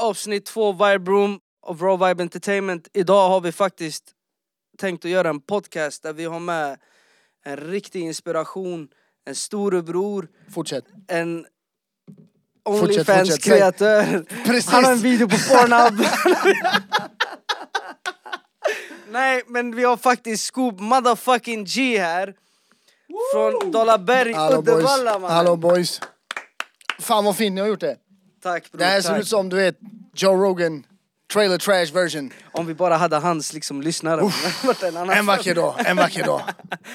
avsnitt två Vibe Room of Raw Vibe Entertainment. Idag har vi faktiskt tänkt att göra en podcast där vi har med en riktig inspiration, en storebror, Fortsätt. en. Onlyfans-kreatör. Han har en video på Pornhub. Nej men vi har faktiskt Scoop motherfucking G här. Från Dalaberg. Uddevalla mannen. Hallå boys. Fan vad fint ni har gjort det. Tack bror, Det här ser ut som du vet Joe Rogan trailer trash version. Om vi bara hade hans liksom lyssnare. En annan En vacker dag, en vacker dag.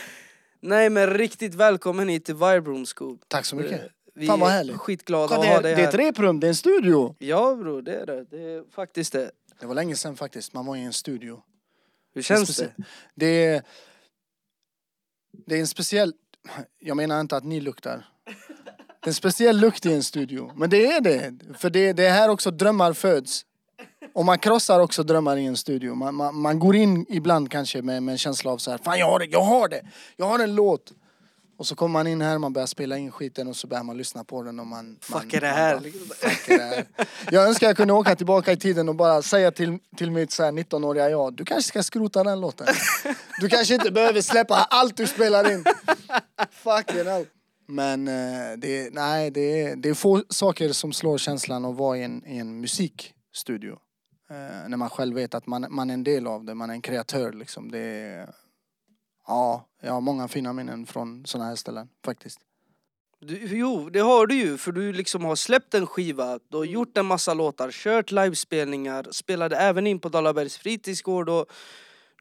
Nej men riktigt välkommen hit till Vibe Room Scoop. Tack så mycket. Vi Fan vad är härligt. skitglada Kolla, att ha är, dig det är ett här. reprum, det är en studio. Ja bror, det är det. Det är faktiskt det. Det var länge sedan faktiskt, man var i en studio. Hur känns det? Det är, det är en speciell, jag menar inte att ni luktar. Det är en speciell lukt i en studio. Men det är det. För det, det är här också drömmar föds. Och man krossar också drömmar i en studio. Man, man, man går in ibland kanske med, med en känsla av så här, fan jag har det, jag har det, jag har en låt. Och så kommer man in här, man börjar spela in skiten och så börjar man lyssna på den och man... Fuck man, är det här? bara, Fuck är det här? Jag önskar jag kunde åka tillbaka i tiden och bara säga till, till mitt så här 19-åriga jag, du kanske ska skrota den låten. Du kanske inte behöver släppa allt du spelar in. Fucking hell. Men eh, det, nej, det, är, det är få saker som slår känslan att vara i en, i en musikstudio. Eh, när man själv vet att man, man är en del av det, man är en kreatör liksom. Det är, ja, jag har många fina minnen från sådana här ställen faktiskt. Du, jo, det har du ju för du liksom har släppt en skiva, du har gjort en massa låtar, kört livespelningar, spelade även in på Dalabergs fritidsgård och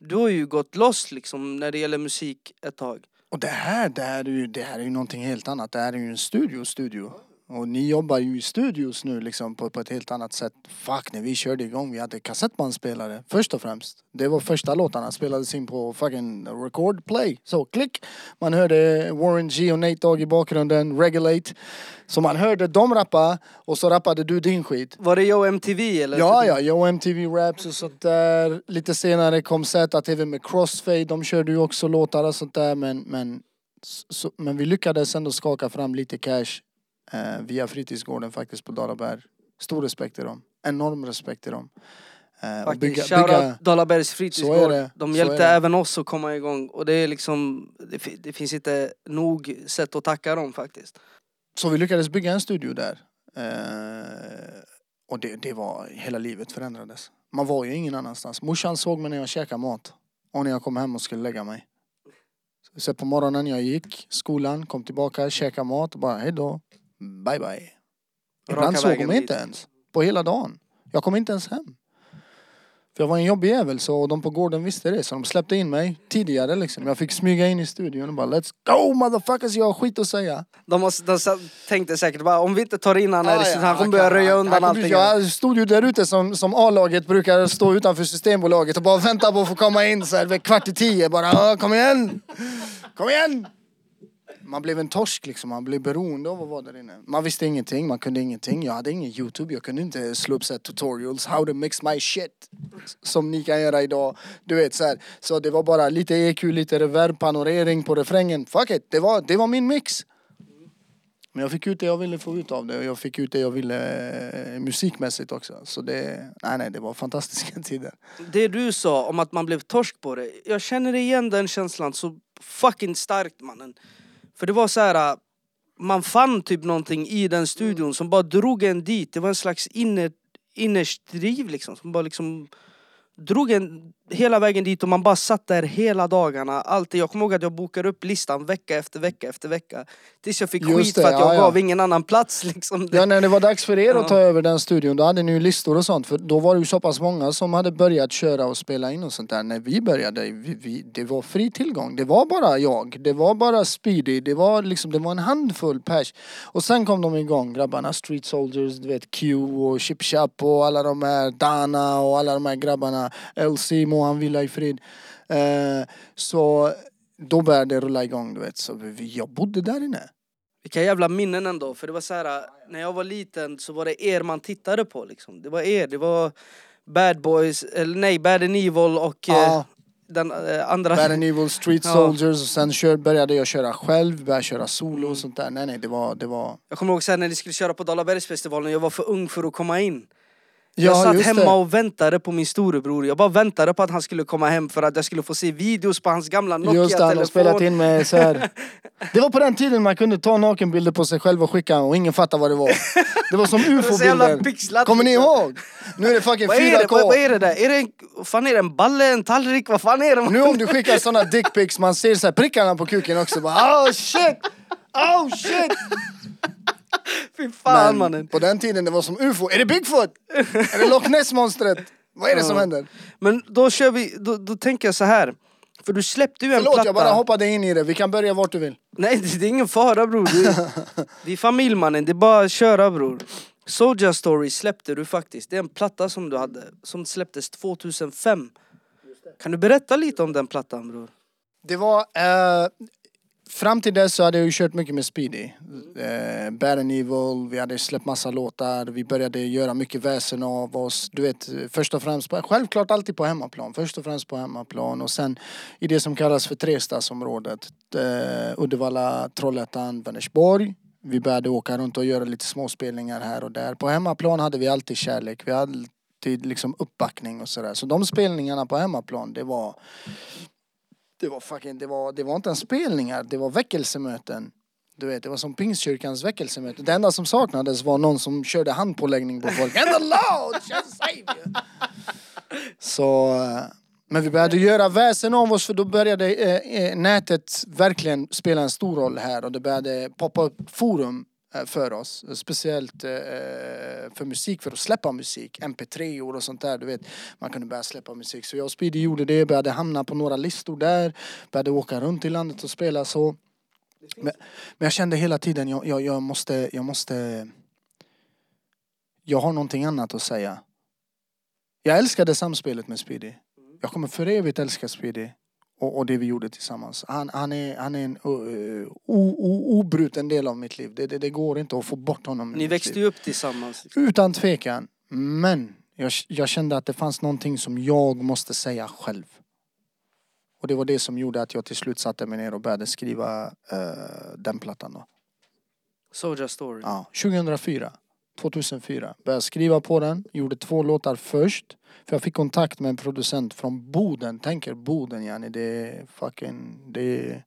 du har ju gått loss liksom när det gäller musik ett tag. Och det här, det här är ju, det här är ju någonting helt annat. Det här är ju en studio, studio. Och ni jobbar ju i studios nu liksom på, på ett helt annat sätt. Fuck, när vi körde igång, vi hade kassettbandspelare först och främst. Det var första låtarna, spelades in på fucking record play. Så klick! Man hörde Warren G och Nate Dogg i bakgrunden, Regulate. Så man hörde dem rappa och så rappade du din skit. Var det Yo MTV eller? Ja, ja, Yo MTV Raps och sånt där. Lite senare kom ZTV med Crossfade, de körde ju också låtar och sånt där men, men, så, men vi lyckades ändå skaka fram lite cash eh, via fritidsgården faktiskt på Dalaberg. Stor respekt till dem, enorm respekt till dem. Eh, och bygga, bygga, Dalabergs fritidsgård. De hjälpte även oss att komma igång och det är liksom, det, det finns inte nog sätt att tacka dem faktiskt. så vi lyckades bygga en studio där. Eh, och det, det var, hela livet förändrades. Man var ju ingen annanstans. Morsan såg mig när jag käkade mat. Och när jag kom hem och skulle lägga mig. Så på morgonen jag gick, skolan, kom tillbaka, käkade mat och bara hejdå, bye bye. Ibland såg de dit. inte ens. På hela dagen. Jag kom inte ens hem. För jag var en jobbig jävel så och de på gården visste det så de släppte in mig tidigare liksom. Jag fick smyga in i studion och bara let's go motherfuckers jag har skit att säga. De, måste, de tänkte säkert bara om vi inte tar in han här, Ah, ja, han kommer börja röja han undan kommer- allting. Jag stod ju där ute som, som A-laget brukar stå utanför Systembolaget och bara vänta på att få komma in så här kvart i tio. Bara "Ah, kom igen! Kom igen! Man blev en torsk liksom, man blev beroende av att vara där inne. Man visste ingenting, man kunde ingenting. Jag hade ingen youtube, jag kunde inte slå upp så här tutorials, how to mix my shit. Som ni kan göra idag. Du vet så här. Så det var bara lite EQ, lite reverb, panorering på refrängen. Fuck it, det var, det var min mix. Men jag fick ut det jag ville få ut av det och jag fick ut det jag ville eh, musikmässigt också. Så det, nej nej, det var fantastiska tider. Det du sa om att man blev torsk på det, jag känner igen den känslan så fucking starkt mannen. För det var så här. man fann typ någonting i den studion som bara drog en dit. Det var en slags inner, innerst driv liksom. Som bara liksom drog en hela vägen dit och man bara satt där hela dagarna. Alltid. Jag kommer ihåg att jag bokade upp listan vecka efter vecka efter vecka. Tills jag fick Just skit det, för att jag ja, ja. gav ingen annan plats liksom. Ja, när det var dags för er Ja. att ta över den studion, då hade ni ju listor och sånt. För då var det ju så pass många som hade börjat köra och spela in och sånt där. När vi började, vi, vi, det var fri tillgång. Det var bara jag, det var bara Speedy, det var liksom, det var en handfull pers. Och sen kom de igång, grabbarna, Street Soldiers, du vet Q och Chip Chap och alla de här, Dana och alla de här grabbarna. LC, må han vila i frid. Eh, så då började det rulla igång, du vet. Så vi, jag bodde där inne. Vilka jävla minnen ändå. För det var så här, när jag var liten så var det er man tittade på liksom. Det var er, det var Bad Boys, eller nej, Bad and Evil och eh, Ja. den eh, andra... Bad and Evil, Street. Soldiers och sen kör, började jag köra själv, började köra solo och sånt där. Nej nej, det var, det var... Jag kommer ihåg sen när ni skulle köra på Dalabergsfestivalen, jag var för ung för att komma in. Jag Ja, satt just hemma det. och väntade på min storebror. Jag bara väntade på att han skulle komma hem för att jag skulle få se videos på hans gamla Just det, han har spelat Nokia-telefon. in med så här. Det var på den tiden man kunde ta nakenbilder på sig själv och skicka och ingen fattade vad det var. Det var som ufo-bilder. Kommer ni ihåg? Nu är det fucking Vad är, det? 4K. Vad, vad är det där? Är det en, vad fan är det? En balle? En tallrik? Vad fan är det? Nu om du skickar såna dickpics, man ser så prickarna på kuken också. Bara, oh shit! Oh shit! Fy fan Men mannen. på den tiden det var som ufo. Är det Bigfoot? Är det Loch Ness-monstret? Vad är det som händer? Men då kör vi, då, då tänker jag så här. För du släppte ju en Förlåt platta. jag bara hoppade in i det, vi kan börja vart du vill. Nej det det är ingen fara bror. Du, vi är familj mannen, det är bara att köra bror. Soulja Story släppte du faktiskt. Det är en platta som du hade, som släpptes 2005. Kan du berätta lite om den plattan bror? Det var... Eh, fram till dess så hade jag ju kört mycket med Speedy. Mm. Eh, Bad and Evil, vi hade släppt massa låtar, vi började göra mycket väsen av oss. Du vet, först och främst, på, självklart alltid på hemmaplan. Först och främst på hemmaplan och sen i det som kallas för trestadsområdet. Eh, Uddevalla, Trollhättan, Vänersborg. Vi började åka runt och göra lite småspelningar här och där. På hemmaplan hade vi alltid kärlek. Vi hade alltid liksom uppbackning och sådär. Så de spelningarna på hemmaplan, det var det var fucking, det var, det var inte ens spelningar, det var väckelsemöten. Du vet, det var som Pingstkyrkans väckelsemöte. Det enda som saknades var någon som körde handpåläggning på folk. And the Lord shall save you! Så, eh, men vi började göra väsen av oss för då började eh, eh, nätet verkligen spela en stor roll här och det började poppa upp forum för oss. Speciellt eh, för musik, för att släppa musik. MP3 och sånt där, du vet. Man kunde börja släppa musik. Så jag och Speedy gjorde det, började hamna på några listor där. Började åka runt i landet och spela så. Men, men jag kände hela tiden, jag, jag, jag måste, jag måste... Jag har någonting annat att säga. Jag älskade samspelet med Speedy. Jag kommer för evigt älska Speedy. Och, och det vi gjorde tillsammans. Han, han, är, han är en uh, o, o, obruten del av mitt liv. Det, det, det går inte att få bort honom. Ni växte ju upp tillsammans. Utan tvekan. Men jag, jag kände att det fanns någonting som jag måste säga själv. Och det var det som gjorde att jag till slut satte mig ner och började skriva eh, den plattan då. Soulja Story. Ja, 2004. 2004. Började skriva på den. Gjorde två låtar först. För jag fick kontakt med en producent från Boden. Tänker Boden yani. Det är fucking... Det är...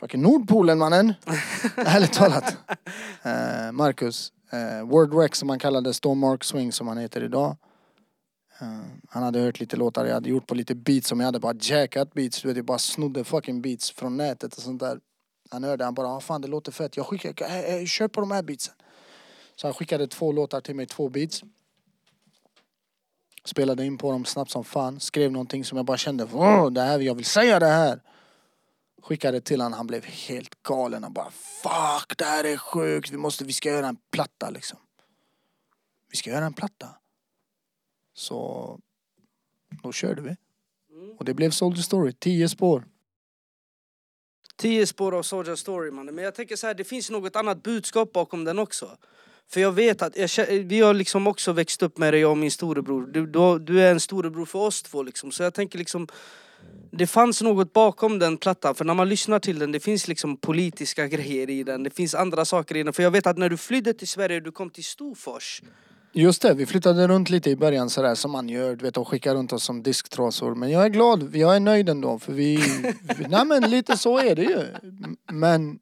Fucking Nordpolen mannen. Ärligt talat. Eh, Marcus. Eh, Word Rex som han kallades då. Mark Swing som han heter idag. Eh, han hade hört lite låtar jag hade gjort på lite beats som jag hade bara jackat beats. Du vet, jag bara snodde fucking beats från nätet och sånt där. Han hörde, han bara, ah, fan det låter fett. Jag skickar, eh, eh, kör på de här beatsen. Så han skickade två låtar till mig, två beats. Spelade in på dem snabbt som fan. Skrev någonting som jag bara kände, "Wow, det här, jag vill säga det här. Skickade till han, han blev helt galen. Han bara, fuck det här är sjukt. Vi måste, vi ska göra en platta liksom. Vi ska göra en platta. Så då körde vi. Och det blev Soldier Story, tio spår. Tio spår av Soulja Story mannen. Men jag tänker så här, det finns något annat budskap bakom den också. För jag vet att, jag, vi har liksom också växt upp med det, jag och min storebror. Du, du, du är en storebror för oss två liksom. Så jag tänker liksom, det fanns något bakom den plattan. För när man lyssnar till den, det finns liksom politiska grejer i den. Det finns andra saker i den. För jag vet att när du flydde till Sverige, du kom till Storfors. Just det, vi flyttade runt lite i början sådär som man gör, du vet och skickar runt oss som disktrasor. Men jag är glad, jag är nöjd ändå för vi, vi nej men lite så är det ju. Men,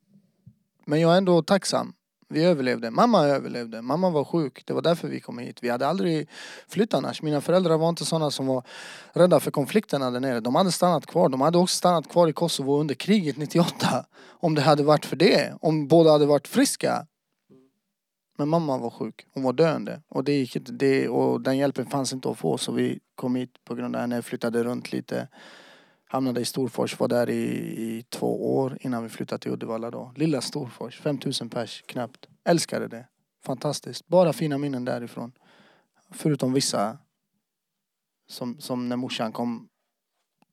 men jag är ändå tacksam. Vi överlevde, mamma överlevde, mamma var sjuk, det var därför vi kom hit. Vi hade aldrig flyttat annars. Mina föräldrar var inte sådana som var rädda för konflikterna där nere. De hade stannat kvar, de hade också stannat kvar i Kosovo under kriget 98. Om det hade varit för det, om båda hade varit friska. Men mamma var sjuk, hon var döende. Och, det gick inte, det, och den hjälpen fanns inte att få så vi kom hit på grund av henne, flyttade runt lite. Hamnade i Storfors, var där i, i två år innan vi flyttade till Uddevalla då. Lilla Storfors, 5000 pers knappt. Älskade det. Fantastiskt. Bara fina minnen därifrån. Förutom vissa som, som när morsan kom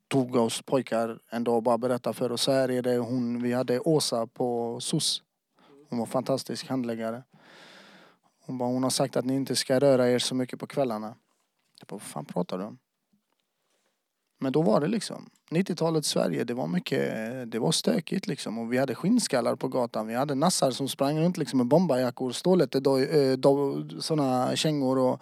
tog oss pojkar en dag och bara berättade för oss. Så här är det hon, vi hade Åsa på SOS. Hon var fantastisk handläggare. Hon bara, hon har sagt att ni inte ska röra er så mycket på kvällarna. Jag bara, vad fan pratar du om? Men då var det liksom 90-talet Sverige, det var mycket, det var stökigt liksom och vi hade skinnskallar på gatan. Vi hade nassar som sprang runt liksom med bombarjackor, stålet, eh, sådana kängor och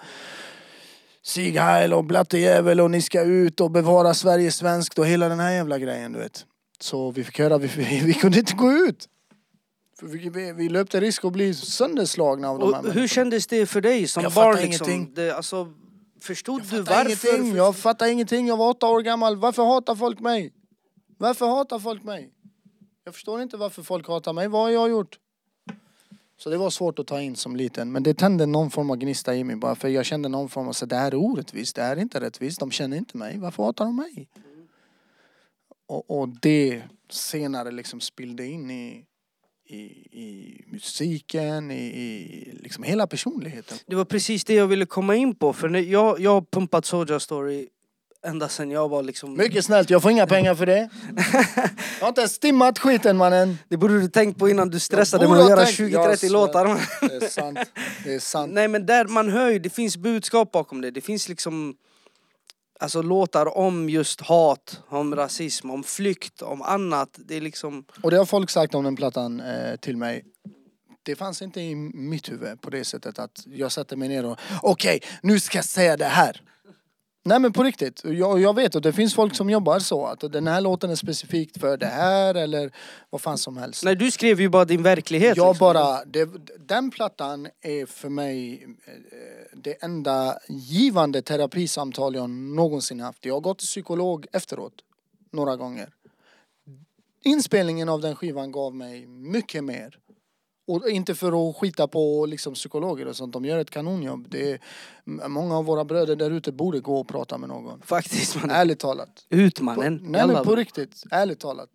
Sieg Heil och blattejävel och ni ska ut och bevara Sverige svenskt och hela den här jävla grejen du vet. Så vi fick höra, vi, vi, vi kunde inte gå ut. Vi, vi, löpte risk att bli sönderslagna av de här Och hur kändes det för dig som Jag barn? Liksom? ingenting. Det, alltså, förstod du varför? ingenting, jag fattar ingenting. Jag var åtta år gammal. Varför hatar folk mig? Varför hatar folk mig? Jag förstår inte varför folk hatar mig. Vad har jag gjort? Så det var svårt att ta in som liten. Men det tände någon form av gnista i mig bara för jag kände någon form av så det här är orättvist, det här är inte rättvist, de känner inte mig. Varför hatar de mig? Och, och det senare liksom spillde in i, i, i musiken, i, i liksom hela personligheten. Det var precis det jag ville komma in på. För jag, jag har pumpat Soulja Story ända sen jag var liksom... Mycket snällt, jag får inga pengar för det. Jag har inte ens stimmat skiten mannen. Det borde du tänkt på innan du stressade med att göra tänkt- 20-30 Jag låtar. Det är sant. Det är sant. Nej men där man hör ju, det finns budskap bakom det. Det finns liksom Alltså låtar om just hat, om rasism, om flykt, om annat. Det är liksom... Och det har folk sagt om den plattan eh, till mig. Det fanns inte i mitt huvud på det sättet att jag satte mig ner och okej, nu ska jag säga det här. Nej men på riktigt, jag, jag vet att det finns folk som jobbar så att den här låten är specifikt för det här eller vad fan som helst. Nej du skrev ju bara din verklighet. Jag liksom. bara, det, den plattan är för mig eh, det enda givande terapisamtal jag någonsin haft. Jag har gått till psykolog efteråt, några gånger. Inspelningen av den skivan gav mig mycket mer. Och inte för att skita på liksom, psykologer och sånt, de gör ett kanonjobb. Det är, många av våra bröder där ute borde gå och prata med någon. Faktiskt mannen. Ärligt talat. Ut På, mannen. nej men på riktigt, ärligt talat.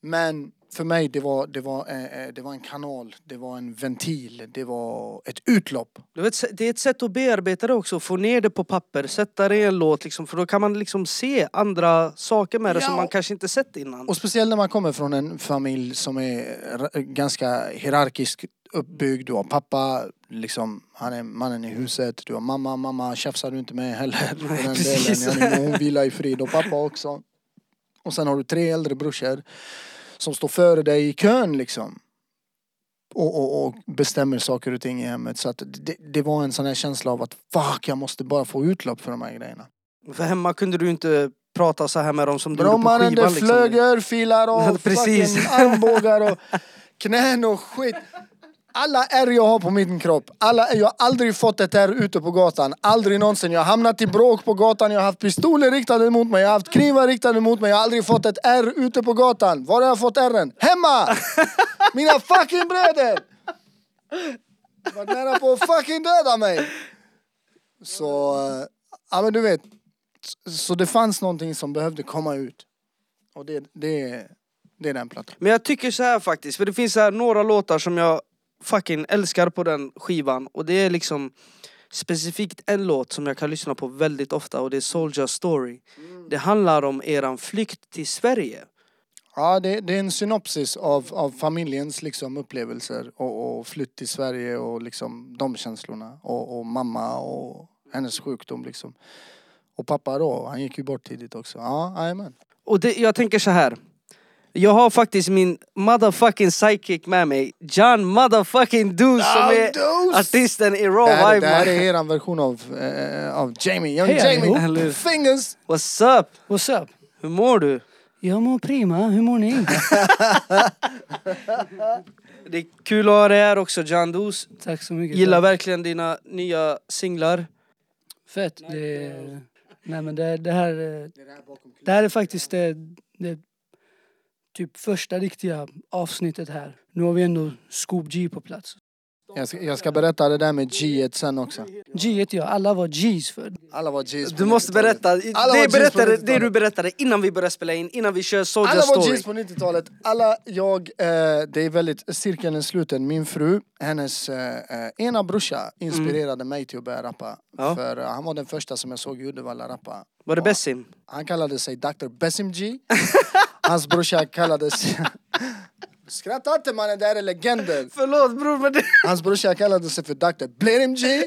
Men för mig det var, det, var, eh, eh, det var en kanal, det var en ventil, det var ett utlopp. Du vet, det är ett sätt att bearbeta det också, få ner det på papper, sätta det i en låt liksom, för då kan man liksom se andra saker med det som Ja. man kanske inte sett innan. Och speciellt när man kommer från en familj som är ganska hierarkiskt uppbyggd. Du har pappa, liksom, han är mannen i huset. Du har mamma, mamma tjafsar du inte med heller. För den delen. Ja, hon vilar i frid. Och pappa också. Och sen har du tre äldre brorsor som står före dig i kön liksom. Och, och, och bestämmer saker och ting i hemmet. Så att det, det var en sån här känsla av att fuck, jag måste bara få utlopp för de här grejerna. För hemma kunde du inte prata så här med dem som du gjorde på skivan. Liksom. flög örfilar och precis. fucking armbågar och knän och skit. Alla ärr jag har på min kropp, alla, jag har aldrig fått ett ärr ute på gatan. Aldrig någonsin. Jag har hamnat i bråk på gatan, jag har haft pistoler riktade mot mig, jag har haft knivar riktade mot mig. Jag har aldrig fått ett ärr ute på gatan. Var har jag fått ärren? Hemma! Mina fucking bröder! Var nära på att fucking döda mig. Så, eh, ja men du vet. Så det fanns någonting som behövde komma ut. Och det, det, det är den plattan. Men jag tycker så här faktiskt, för det finns så här några låtar som jag fucking älskar på den skivan och det är liksom specifikt en låt som jag kan lyssna på väldigt ofta och det är Soldier Story. Det handlar om eran flykt till Sverige. Ja, det, det är en synopsis av, av familjens liksom, upplevelser och, och flytt till Sverige och liksom, de känslorna. Och, och mamma och hennes sjukdom liksom. Och pappa då, han gick ju bort tidigt också. Ja, jajamän. Och det, jag tänker så här. Jag har faktiskt min motherfucking sidekick med mig, John motherfucking Deuce som är Deuce! artisten i Raw Det här, Vibe det här är eran version av, eh, av Jamie. Young Hej, Jamie. allihop. Fingers! What's up? What's up? Hur mår du? Jag mår prima, hur mår ni? Det är kul att ha dig här också John Deuce. Tack så mycket. Gillar tack. verkligen dina nya singlar. Fett. Det, nej men det, det här... eh, Det här är faktiskt det, det typ första riktiga avsnittet här. Nu har vi ändå Scoop G på plats. Jag ska, jag ska berätta det där med G1 sen också. G ja, alla var G's för. Alla var G's Du måste 90-talet. berätta, Alla det, berättade, 90-talet. det du berättade innan vi började spela in, innan vi kör Soldier Alla var. G's på 90-talet. Alla, jag, eh, det är väldigt cirkeln är sluten. Min fru, hennes eh, eh, ena brorsa inspirerade mig till att börja rappa. Mm. Ja. För eh, han var den första som jag såg i Uddevalla rappa. Var det Bessim? Han kallade sig Dr. Bessim G. Hans brorsa kallades... Skratta inte mannen, det här är legender. Förlåt bror men det... Hans brorsa kallade sig för Dr. Blerim G.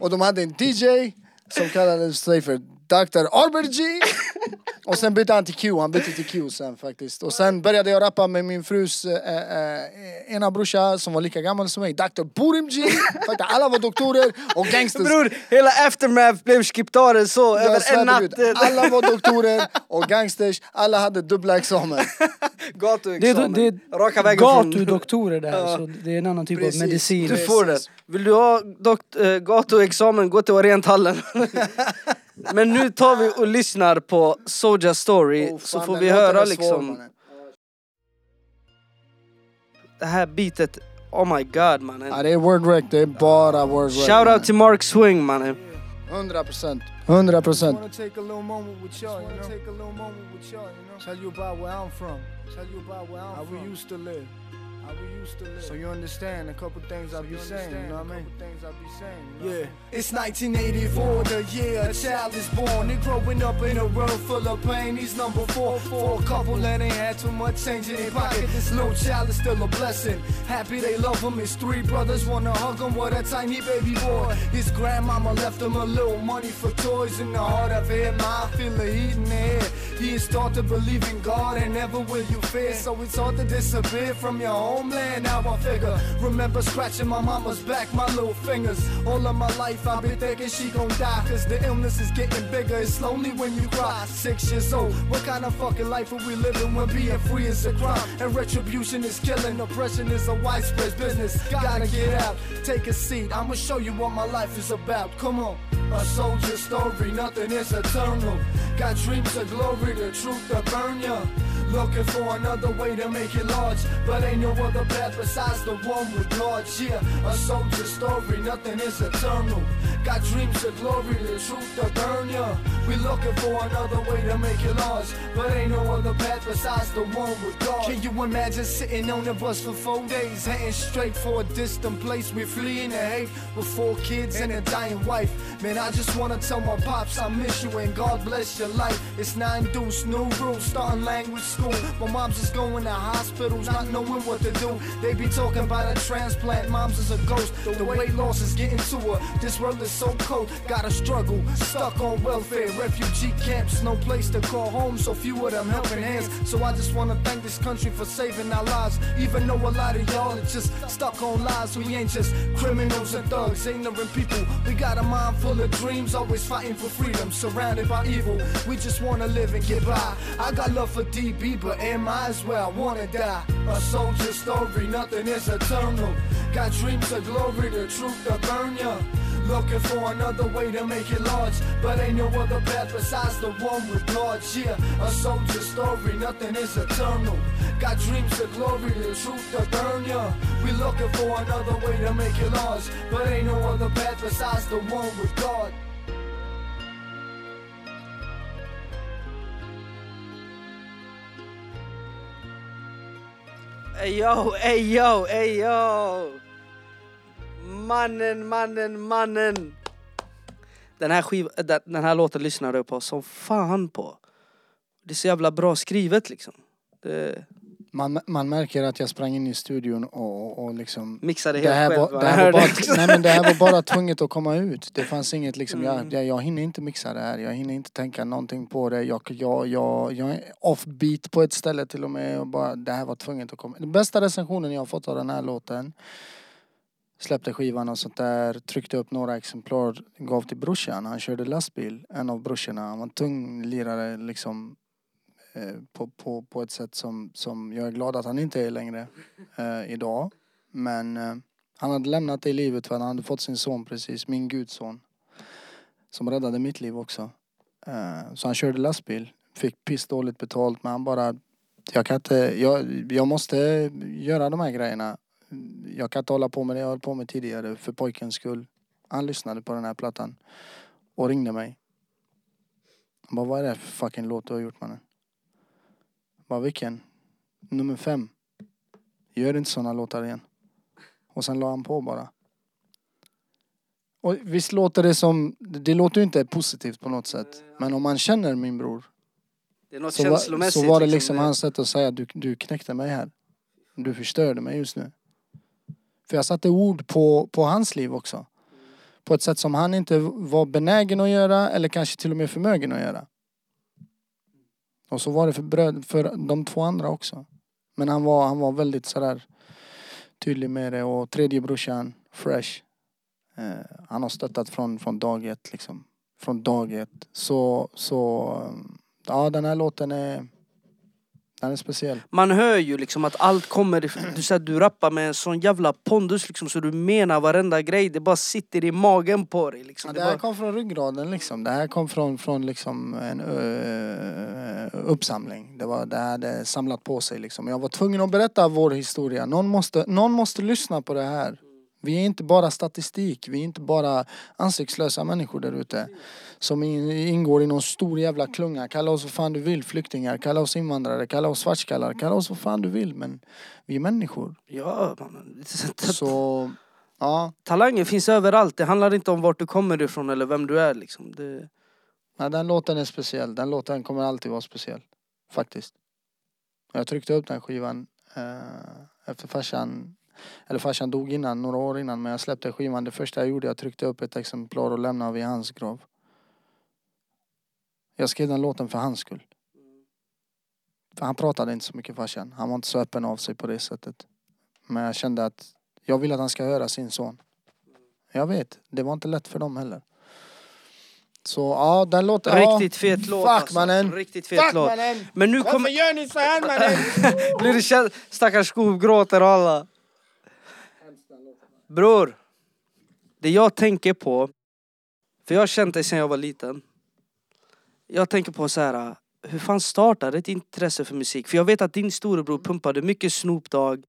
Och de hade en DJ som kallade sig för Dr. Albert G. Och sen bytte han till Q, han bytte till Q sen faktiskt. Och sen började jag rappa med min frus eh, eh, ena brorsa som var lika gammal som mig, Dr. Burim G. Faktiskt, alla var doktorer och gangsters. Bror, hela aftermath blev skiptaren så Jag över en natt. Gud, Alla var doktorer och gangsters, alla hade dubbla examen. Det är, Gatuexamen. det är Raka vägen från... gatudoktorer där, så det är en annan typ Precis. av medicin. Du får det. Vill du ha dokt, äh, gatuexamen, gå till Orienthallen. Men nu tar vi och lyssnar på Soja Story Oh, så fan, får den vi höra svår, liksom mannen. det här beatet. Oh my god mannen. Ja, det är word rec, det är bara word rec. Shout out till Mark Swing mannen. 100 procent. 100 procent. Wanna take a little moment with y'all, you know? Take a little moment with y'all, you know? Tell you about where I'm from. Tell you about where I'm How from. How we used to live. So you understand a couple things I be saying, you know what I mean? Things I be saying, you know? Yeah. It's 1984, the year a child is born. And growing up in a world full of pain. He's number four for a couple that ain't had too much change in their pocket. This little child is still a blessing. Happy they love him. His three brothers wanna hug him. What a tiny baby boy. His grandmama left him a little money for toys in the heart of him. I feel the heat in the air. He is taught to believe in God and never will you fear. So it's hard to disappear from your homeland. Now I figure. Remember scratching my mama's back, my little fingers. All of my life I've been thinking she gon' die. Cause the illness is getting bigger. It's lonely when you cry. Six years old. What kind of fucking life are we living when being free is a crime? And retribution is killing. Oppression is a widespread business. Gotta get out. Take a seat. I'ma show you what my life is about. Come on. A soldier's story, nothing is eternal. Got dreams of glory, the truth to burn ya. Looking for another way to make it large, but ain't no other path besides the one with God. Yeah, a soldier's story, nothing is eternal. Got dreams of glory, the truth to burn ya. We looking for another way to make it large, but ain't no other path besides the one with God. Can you imagine sitting on the bus for four days, heading straight for a distant place? We're fleeing the hate with four kids and a dying wife. Man, I just wanna tell my pops I miss you and God bless your life. It's nine deuce, new rules, starting language school. My mom's just going to hospitals, not knowing what to do. They be talking about a transplant, mom's is a ghost. The weight loss is getting to her. This world is so cold, gotta struggle. Stuck on welfare, refugee camps, no place to call home, so few of them helping hands. So I just wanna thank this country for saving our lives. Even though a lot of y'all are just stuck on lies, we ain't just criminals and thugs, ignorant people. We got a mind full of dreams, always fighting for freedom, surrounded by evil. We just wanna live and get by. I got love for DB, but am I as well? Wanna die? A soldier's story, nothing is eternal. Got dreams of glory, the truth to burn ya. Looking for another way to make it large, but ain't no other path besides the one with God. Yeah, a soldier's story, nothing is eternal. Got dreams of glory, the truth to burn ya. We looking for another way to make it large, but ain't no other path besides the one with God. Ey yo, ey yo, ey yo! Mannen, mannen, mannen! Den här, skiv, eh, den, den här låten lyssnade jag på som fan på. Det är så jävla bra skrivet liksom. Det man, man märker att jag sprang in i studion och, och liksom mixade det helt här, själv. var, va? det, här var bara, nej men det här var bara tvunget att komma ut. Det fanns inget liksom, Mm. jag, jag, jag hinner inte mixa det här. Jag hinner inte tänka någonting på det. Jag, jag, jag, jag är offbeat på ett ställe till och med. Och bara, det här var tvunget att komma. Den bästa recensionen jag har fått av den här låten. Släppte skivan och sånt där. Tryckte upp några exemplar. Gav till brorsan. Han körde lastbil. En av brorsorna. Han var en tung lirare liksom. Eh, på, på, på ett sätt som, som jag är glad att han inte är längre eh, idag. Men eh, han hade lämnat det livet för han hade fått sin son precis, min gudson. Som räddade mitt liv också. Eh, så han körde lastbil, fick pissdåligt betalt men han bara jag kan inte, jag, jag måste göra de här grejerna. Jag kan inte hålla på med det jag höll på med tidigare för pojkens skull. Han lyssnade på den här plattan och ringde mig. Han bara, vad är det för fucking låt du har gjort mannen? Bara, vilken? Nummer fem. Gör inte såna låtar igen. Och sen la han på bara. Och visst låter det som, det låter ju inte positivt på något sätt. Men om man känner min bror. Det är något Så var, känslomässigt. så var det liksom hans sätt att säga du, du knäckte mig här. Du förstörde mig just nu. För jag satte ord på, på hans liv också. På ett sätt som han inte var benägen att göra eller kanske till och med förmögen att göra. Och så var det för, bröd, för de två andra också. Men han var, han var väldigt sådär tydlig med det och tredje brorsan, Fresh. Eh, han har stöttat från, från dag ett liksom. Från dag ett. Så, så eh, ja den här låten är, den är speciell. Man hör ju liksom att allt kommer du säger att du rappar med en sån jävla pondus liksom så du menar varenda grej, det bara sitter i magen på dig liksom. Ja, Det det här bara, kom från ryggraden liksom. Det här kom från, från liksom en ö, uppsamling. Det, var, det hade samlat på sig liksom. Jag var tvungen att berätta vår historia. Någon måste, någon måste lyssna på det här. Vi är inte bara statistik, vi är inte bara ansiktslösa människor där ute. Som in, ingår i någon stor jävla klunga. Kalla oss vad fan du vill, flyktingar, kalla oss invandrare, kalla oss svartskallar, kalla oss vad fan du vill. Men vi är människor. ja, man, Så, ja. talanger finns överallt, det handlar inte om vart du kommer ifrån eller vem du är liksom. Det, Ja, den låten är speciell. Den låten kommer alltid vara speciell. Faktiskt. Jag tryckte upp den skivan eh, efter farsan, eller farsan dog innan, några år innan. Men jag släppte skivan. Det första jag gjorde, jag tryckte upp ett exemplar och lämnade vid hans grav. Jag skrev den låten för hans skull. För han pratade inte så mycket farsan. Han var inte så öppen av sig på det sättet. Men jag kände att jag vill att han ska höra sin son. Jag vet, det var inte lätt för dem heller. Så ja, den låten... ja. riktigt fet låt Fuck alltså. mannen! Riktigt fet Fuck låt. mannen! Men nu Varför kommer... gör ni så här mannen? Blir det. Stackars skov gråter och alla. Bror. Det jag tänker på. För jag har känt dig sedan jag var liten. Jag tänker på så här. Hur fan startade ett intresse för musik? För jag vet att din storebror pumpade mycket Snoop Dogg.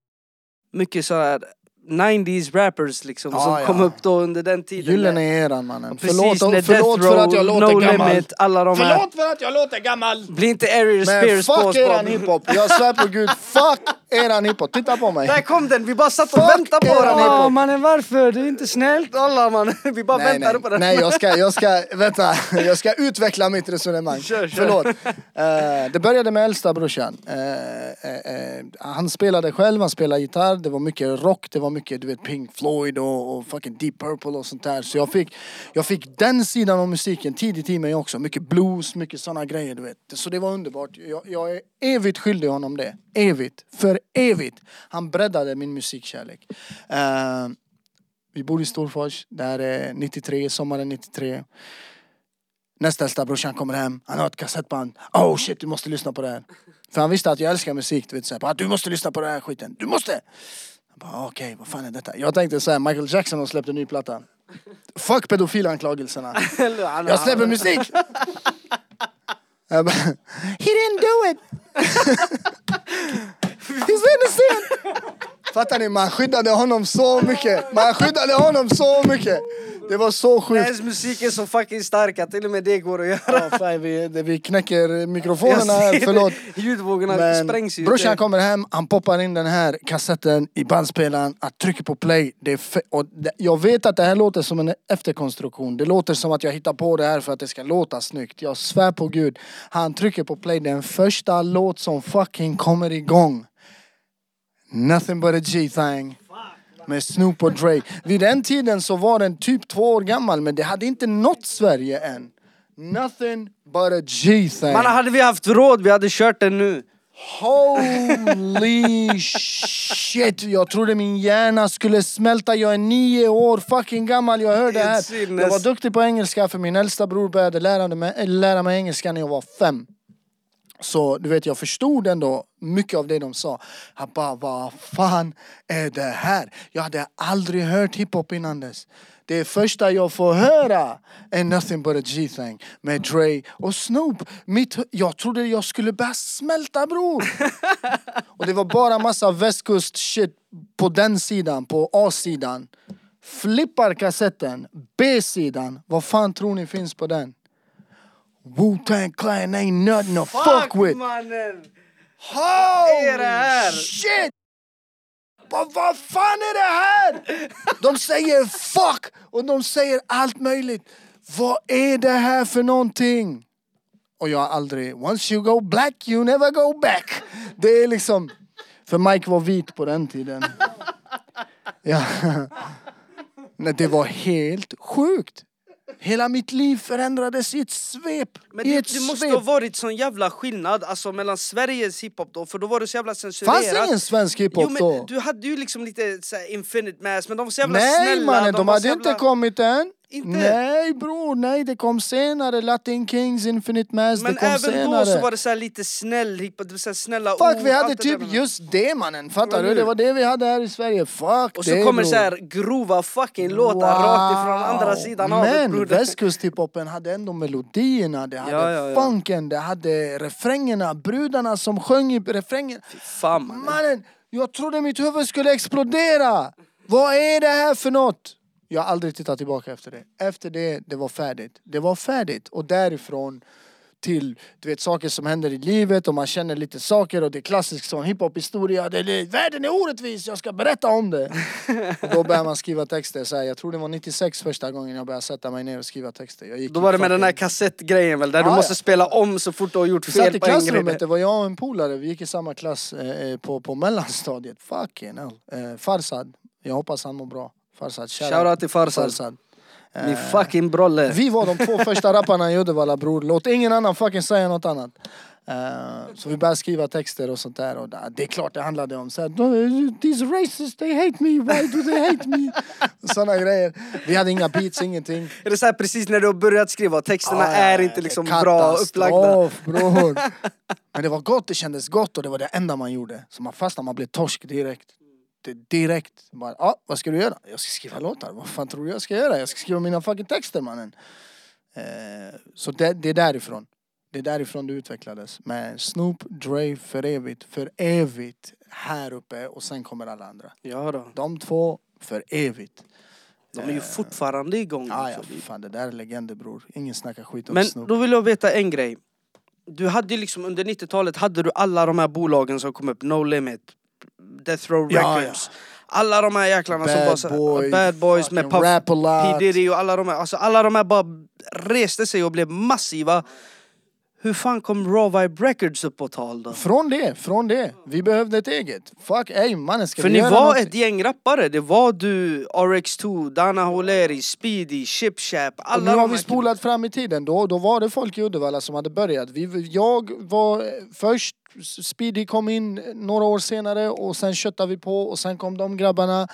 Mycket så här 90s rappers liksom Ja, som ja. kom upp då under den tiden. Gyllene eran mannen. Precis, Förlåt, när förlåt Death för att jag Row, låter No gammal. Limit, alla de här. Förlåt för att jag låter gammal! Bli inte Ariel Men Spears fuck på eran hiphop. Jag svär på gud, fuck eran hiphop. Titta på mig. Där kom den, vi bara satt och Fuck väntade på eran den. hiphop. Ja mannen varför? Det är inte snällt. Alla man, vi bara Nej, väntade nej, på den. nej jag, ska, jag ska, vänta, jag ska utveckla mitt resonemang. Kör, kör. Förlåt. Eh, det började med äldsta brorsan. Eh, eh, eh, han spelade själv, han spelade gitarr, det var mycket rock, det var mycket du vet Pink Floyd och, och fucking Deep Purple och sånt där. Så jag fick, jag fick den sidan av musiken tidigt i mig också. Mycket blues, mycket såna grejer du vet. Så det var underbart. Jag, jag är evigt skyldig honom det. Evigt. För evigt. Han breddade min musikkärlek. Uh, vi bor i Storfors. Det här är 93, sommaren 93. Nästa äldsta brorsan kommer hem, han har ett kassettband. Oh shit, du måste lyssna på det här. För han visste att jag älskar musik. Du, vet, såhär. du måste lyssna på den här skiten. Du måste! Bara, Okej, vad fan är detta? Jag tänkte så här, Michael Jackson har släppt en ny platta. Fuck pedofilanklagelserna. Jag släpper musik! Jag bara, He didn't do it! He's innocent! Fattar ni? Man skyddade honom så mycket. Man skyddade honom så mycket. Det var så sjukt. Hans musik är så fucking stark att till och med det går att göra. Ja, fan, vi, vi knäcker mikrofonerna här, förlåt. Ljudvågorna Men sprängs ju. brorsan kommer hem, han poppar in den här kassetten i bandspelaren, han trycker på play. Det är och det, jag vet att det här låter som en efterkonstruktion. Det låter som att jag hittar på det här för att det ska låta snyggt. Jag svär på gud. Han trycker på play, den första låt som fucking kommer igång. Nothing but a G-thing. Med Snoop och Dre. Vid den tiden så var den typ två år gammal men det hade inte nått Sverige än. Nothing but a G-thing. Man hade vi haft råd, vi hade kört den nu. Holy shit! Jag trodde min hjärna skulle smälta. Jag är nio år fucking gammal. Jag hörde det här. Jag var duktig på engelska för min äldsta bror började lära mig, lära mig engelska när jag var fem. Så du vet, jag förstod ändå mycket av det de sa. Jag bara, vad fan är det här? Jag hade aldrig hört hiphop innan dess. Det första jag får höra är Nothing but a G-thing med Dre och Snoop. Mitt, jag trodde jag skulle börja smälta bror. och det var bara massa västkust shit på den sidan, på A-sidan. Flippar kassetten, B-sidan. Vad fan tror ni finns på den? Wu-Tang Clan ain't nothing to fuck, with. mannen! Holy är det här? shit! Vad, vad fan är det här? De säger fuck och de säger allt möjligt. Vad är det här för någonting? Och jag har aldrig, once you go black you never go back. Det är liksom, för Mike var vit på den tiden. Ja. Nej, det var helt sjukt. Hela mitt liv förändrades i ett svep. Men det, det måste svep. ha varit sån jävla skillnad alltså, mellan Sveriges hiphop då, för då var det så jävla censurerat. fanns ingen svensk hiphop jo, då. Du hade ju liksom lite så här, infinite mass, men de var så jävla Nej snälla. mannen, de, var hade jävla... inte kommit än. Inte? Nej bror, nej det kom senare. Latin Kings, Infinite Mass, Men det kom även senare. då så var det så här lite snäll det så snälla Fuck ord. vi hade det typ där. just det mannen, fattar du? Det var det vi hade här i Sverige. Fuck Och det så kommer bror. så här grova fucking låtar rakt ifrån andra sidan havet Men broder. västkusthiphopen hade ändå melodierna, det hade Ja, ja, ja. funken, det hade refrängerna, brudarna som sjöng i refrängen. Fan mannen. Mannen, jag trodde mitt huvud skulle explodera! Vad är det här för något? Jag har aldrig tittat tillbaka efter det. Efter det, det var färdigt. Det var färdigt. Och därifrån till du vet, saker som händer i livet och man känner lite saker och det är klassisk sån hiphop-historia. Världen är orättvis, jag ska berätta om det. och då börjar man skriva texter. Så här, jag tror det var 96 första gången jag började sätta mig ner och skriva texter. Jag gick Då var det med den här kassettgrejen väl, där du Ja, måste ja. spela om så fort du har gjort vi satt fel i på klassrummet, det var jag och en polare, vi gick i samma klass eh, eh, på, på mellanstadiet. Fucking hell. Eh, Farsad, jag hoppas han mår bra. Farsad, shout Shoutout till Farsad. Farsad. Min fucking brolle. Vi var de två första rapparna i Uddevalla bror, låt ingen annan fucking säga något annat. Eh, så vi började skriva texter och sånt där och det är klart det handlade om såhär These racists they hate me, why do they hate me? Såna grejer. Vi hade inga beats, ingenting. Är det så här precis när du har börjat skriva texterna ja, är inte liksom bra upplagda? bror. Men det var gott, det kändes gott och det var det enda man gjorde. Så man fastnade, man blev torsk direkt. Direkt. Bara, ah, vad ska du göra? Jag ska skriva låtar. Vad fan tror du jag ska göra? Jag ska skriva mina fucking texter mannen. Eh, så det, det är därifrån. Det är därifrån det utvecklades. Med Snoop, Dre för evigt, för evigt här uppe och sen kommer alla andra. Ja då. De två för evigt. De är ju fortfarande igång. Ah, ja, fan det där är legender bror. Ingen snackar skit om Men Snoop. då vill jag veta en grej. Du hade liksom under 90-talet hade du alla de här bolagen som kom upp, No Limit, Death Row Ja, Records. Alla de här jäklarna som Bad var så, Boy, Bad Boys med Puff. P Diddy och alla de här. Alltså alla de här bara reste sig och blev massiva. Hur fan kom Raw Vibe Records upp på tal då? Från det, från det. Vi behövde ett eget. Fuck, ey mannen ska För vi ni göra var något? ett gäng rappare. Det var du, RX2, Dana Holeri, Speedy, Chip Chap. Och Alla nu de har vi här spolat fram i tiden. Då, då var det folk i Uddevalla som hade börjat. Vi, jag var först, Speedy kom in några år senare och sen köttade vi på och sen kom de grabbarna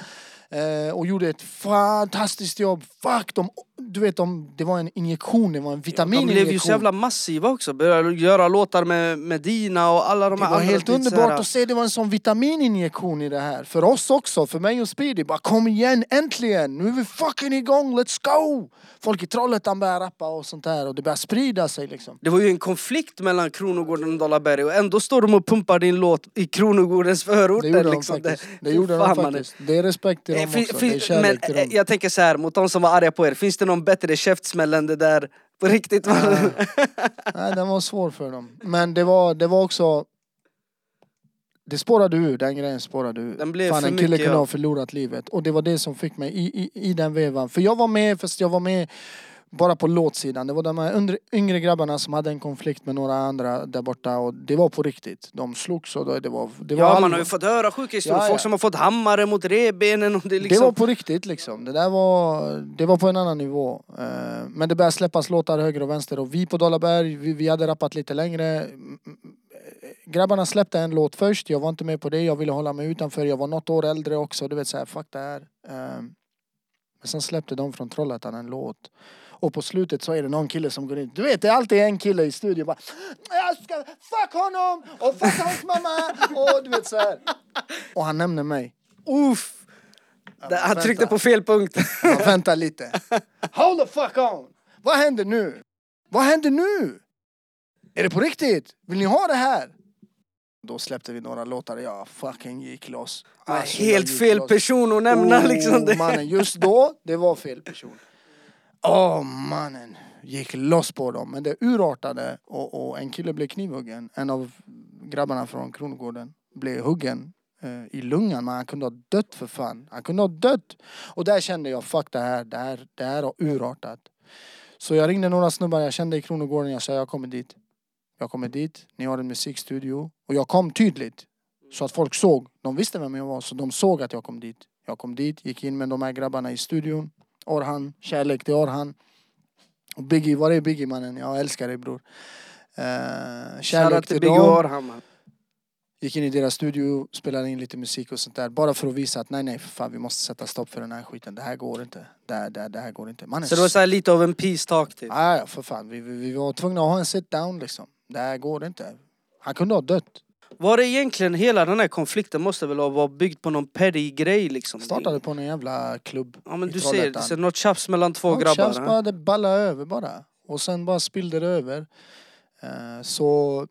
eh, och gjorde ett fantastiskt jobb. Fuck, de, du vet, de, det var en injektion, det var en De vitamininjektion. blev ju så jävla massiva också. Började göra låtar med Medina och alla de Det här var andra. helt underbart här- att se, det var en sån vitamininjektion i det här. För oss också, för mig och Speedy. Bara kom igen, äntligen! Nu är vi fucking igång, let's go! Folk i Trollhättan börjar rappa och sånt där och det börjar sprida sig liksom. Det var ju en konflikt mellan Kronogården och Dollarberg och ändå står de och pumpar din låt i Kronogårdens Det förorter. gjorde de liksom. faktiskt. Det, gjorde de faktiskt. Det är respekt till Eh, dem också. det är kärlek men till eh, dem. jag tänker så här, mot de som var arga på er, finns det någon bättre käftsmäll än det där på riktigt? mannen? Nej, den var svår för dem. Men det var, det var också... Det spårade ur, den grejen spårade ur. Den blev Fan, för en kille mycket, kunde ja. ha förlorat livet. Och det var det som fick mig i, i, i den vevan. För jag var med, fast jag var med bara på låtsidan. Det var de här yngre, grabbarna som hade en konflikt med några andra där borta och det var på riktigt. De slogs och det var... Det var Ja, man allvar. har ju fått höra sjuka historier. Ja, ja. Folk som har fått hammare mot revbenen och det är Det liksom... var på riktigt liksom. Det där var, det var på en annan nivå. Eh, Men det började släppas låtar höger och vänster och vi på Dollarberg, vi, vi hade rappat lite längre. Mm, mm, Grabbarna släppte en låt först, jag var inte med på det, jag ville hålla mig utanför. Jag var något år äldre också, du vet såhär, fuck det här. Eh, Men sen släppte de från Trollhättan en låt. Och på slutet så är det någon kille som går in. Du vet det är alltid en kille i studion bara Jag ska fuck honom och fuck hans mamma och du vet så här. Och han nämner mig. Uff! Där- Han vänta. tryckte på fel punkt. Ja, vänta lite. Hold the fuck on! Vad händer nu? Vad händer nu? Är det på riktigt? Vill ni ha det här? Då släppte vi några låtar och jag fucking gick loss. Alltså, Helt gick fel loss. person att nämna oh, liksom. Det. mannen, just då, det var fel person. Åh oh, mannen, gick loss på dem. Men det urartade och, och en kille blev knivhuggen. En av grabbarna från Kronogården blev huggen eh, i lungan. Men han kunde ha dött för fan. Han kunde ha dött. Och där kände jag, fuck det här, det här, det här har urartat. Så jag ringde några snubbar jag kände i Kronogården. Jag sa jag kommer dit. Jag kommer dit, ni har en musikstudio. Och jag kom tydligt. Så att folk såg. De visste vem jag var så de såg att jag kom dit. Jag kom dit, gick in med de här grabbarna i studion. Orhan, kärlek till Orhan. Och Biggie, var är Biggie mannen? Jag älskar dig bror. Uh, Shoutout kärlek till till Biggie dem. Orhammar. Gick in i deras studio, spelade in lite musik och sånt där. Bara för att visa att nej nej för fan vi måste sätta stopp för den här skiten. Det här går inte. Det här, det här, det här går inte. Mannen, Så det var så lite av en peace talk typ. Ja, ja, för fan. Vi, vi, vi var tvungna att ha en sit down liksom. Det här går inte. Han kunde ha dött. Var det egentligen hela den här konflikten måste väl ha varit byggd på någon petty grej liksom? Startade på en jävla klubb Ja men i du ser, Trollhättan. så något tjafs mellan två grabbar. tjafs ja. bara, det ballade över bara. Och sen bara spillde det över. Eh, så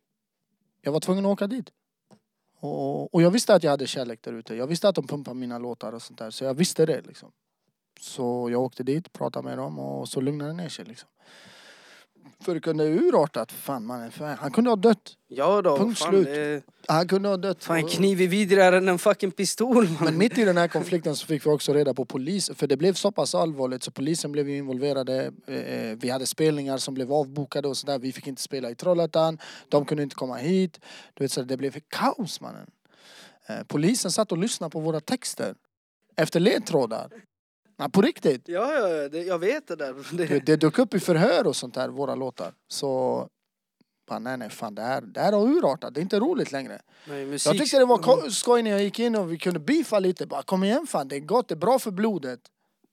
jag var tvungen att åka dit. Och, och jag visste att jag hade kärlek där ute. Jag visste att de pumpade mina låtar och sånt där. Så jag visste det liksom. Så jag åkte dit, pratade med dem och så lugnade det ner sig liksom. För det kunde urartat. Fan mannen, fan, han kunde ha dött. Ja då, Punkt fan, slut. det Han kunde ha dött. fan en kniv är vidrigare än en fucking pistol man. Men mitt i den här konflikten så fick vi också reda på polis, för det blev så pass allvarligt så polisen blev involverade. Eh, Vi hade spelningar som blev avbokade och sådär. Vi fick inte spela i Trollhättan, de kunde inte komma hit. Du vet, så det blev kaos mannen. Eh, Polisen satt och lyssnade på våra texter. Efter ledtrådar. Ja, på riktigt. Ja, ja, det, jag vet det där. Det, Det, dök upp i förhör och sånt där, våra låtar. Så... Fan, nej nej fan det här, det här har urartat, det är inte roligt längre. nej, musik, Jag tyckte det var ko- skoj när jag gick in och vi kunde beefa lite. Bara, kom igen fan, det är gott, det är bra för blodet.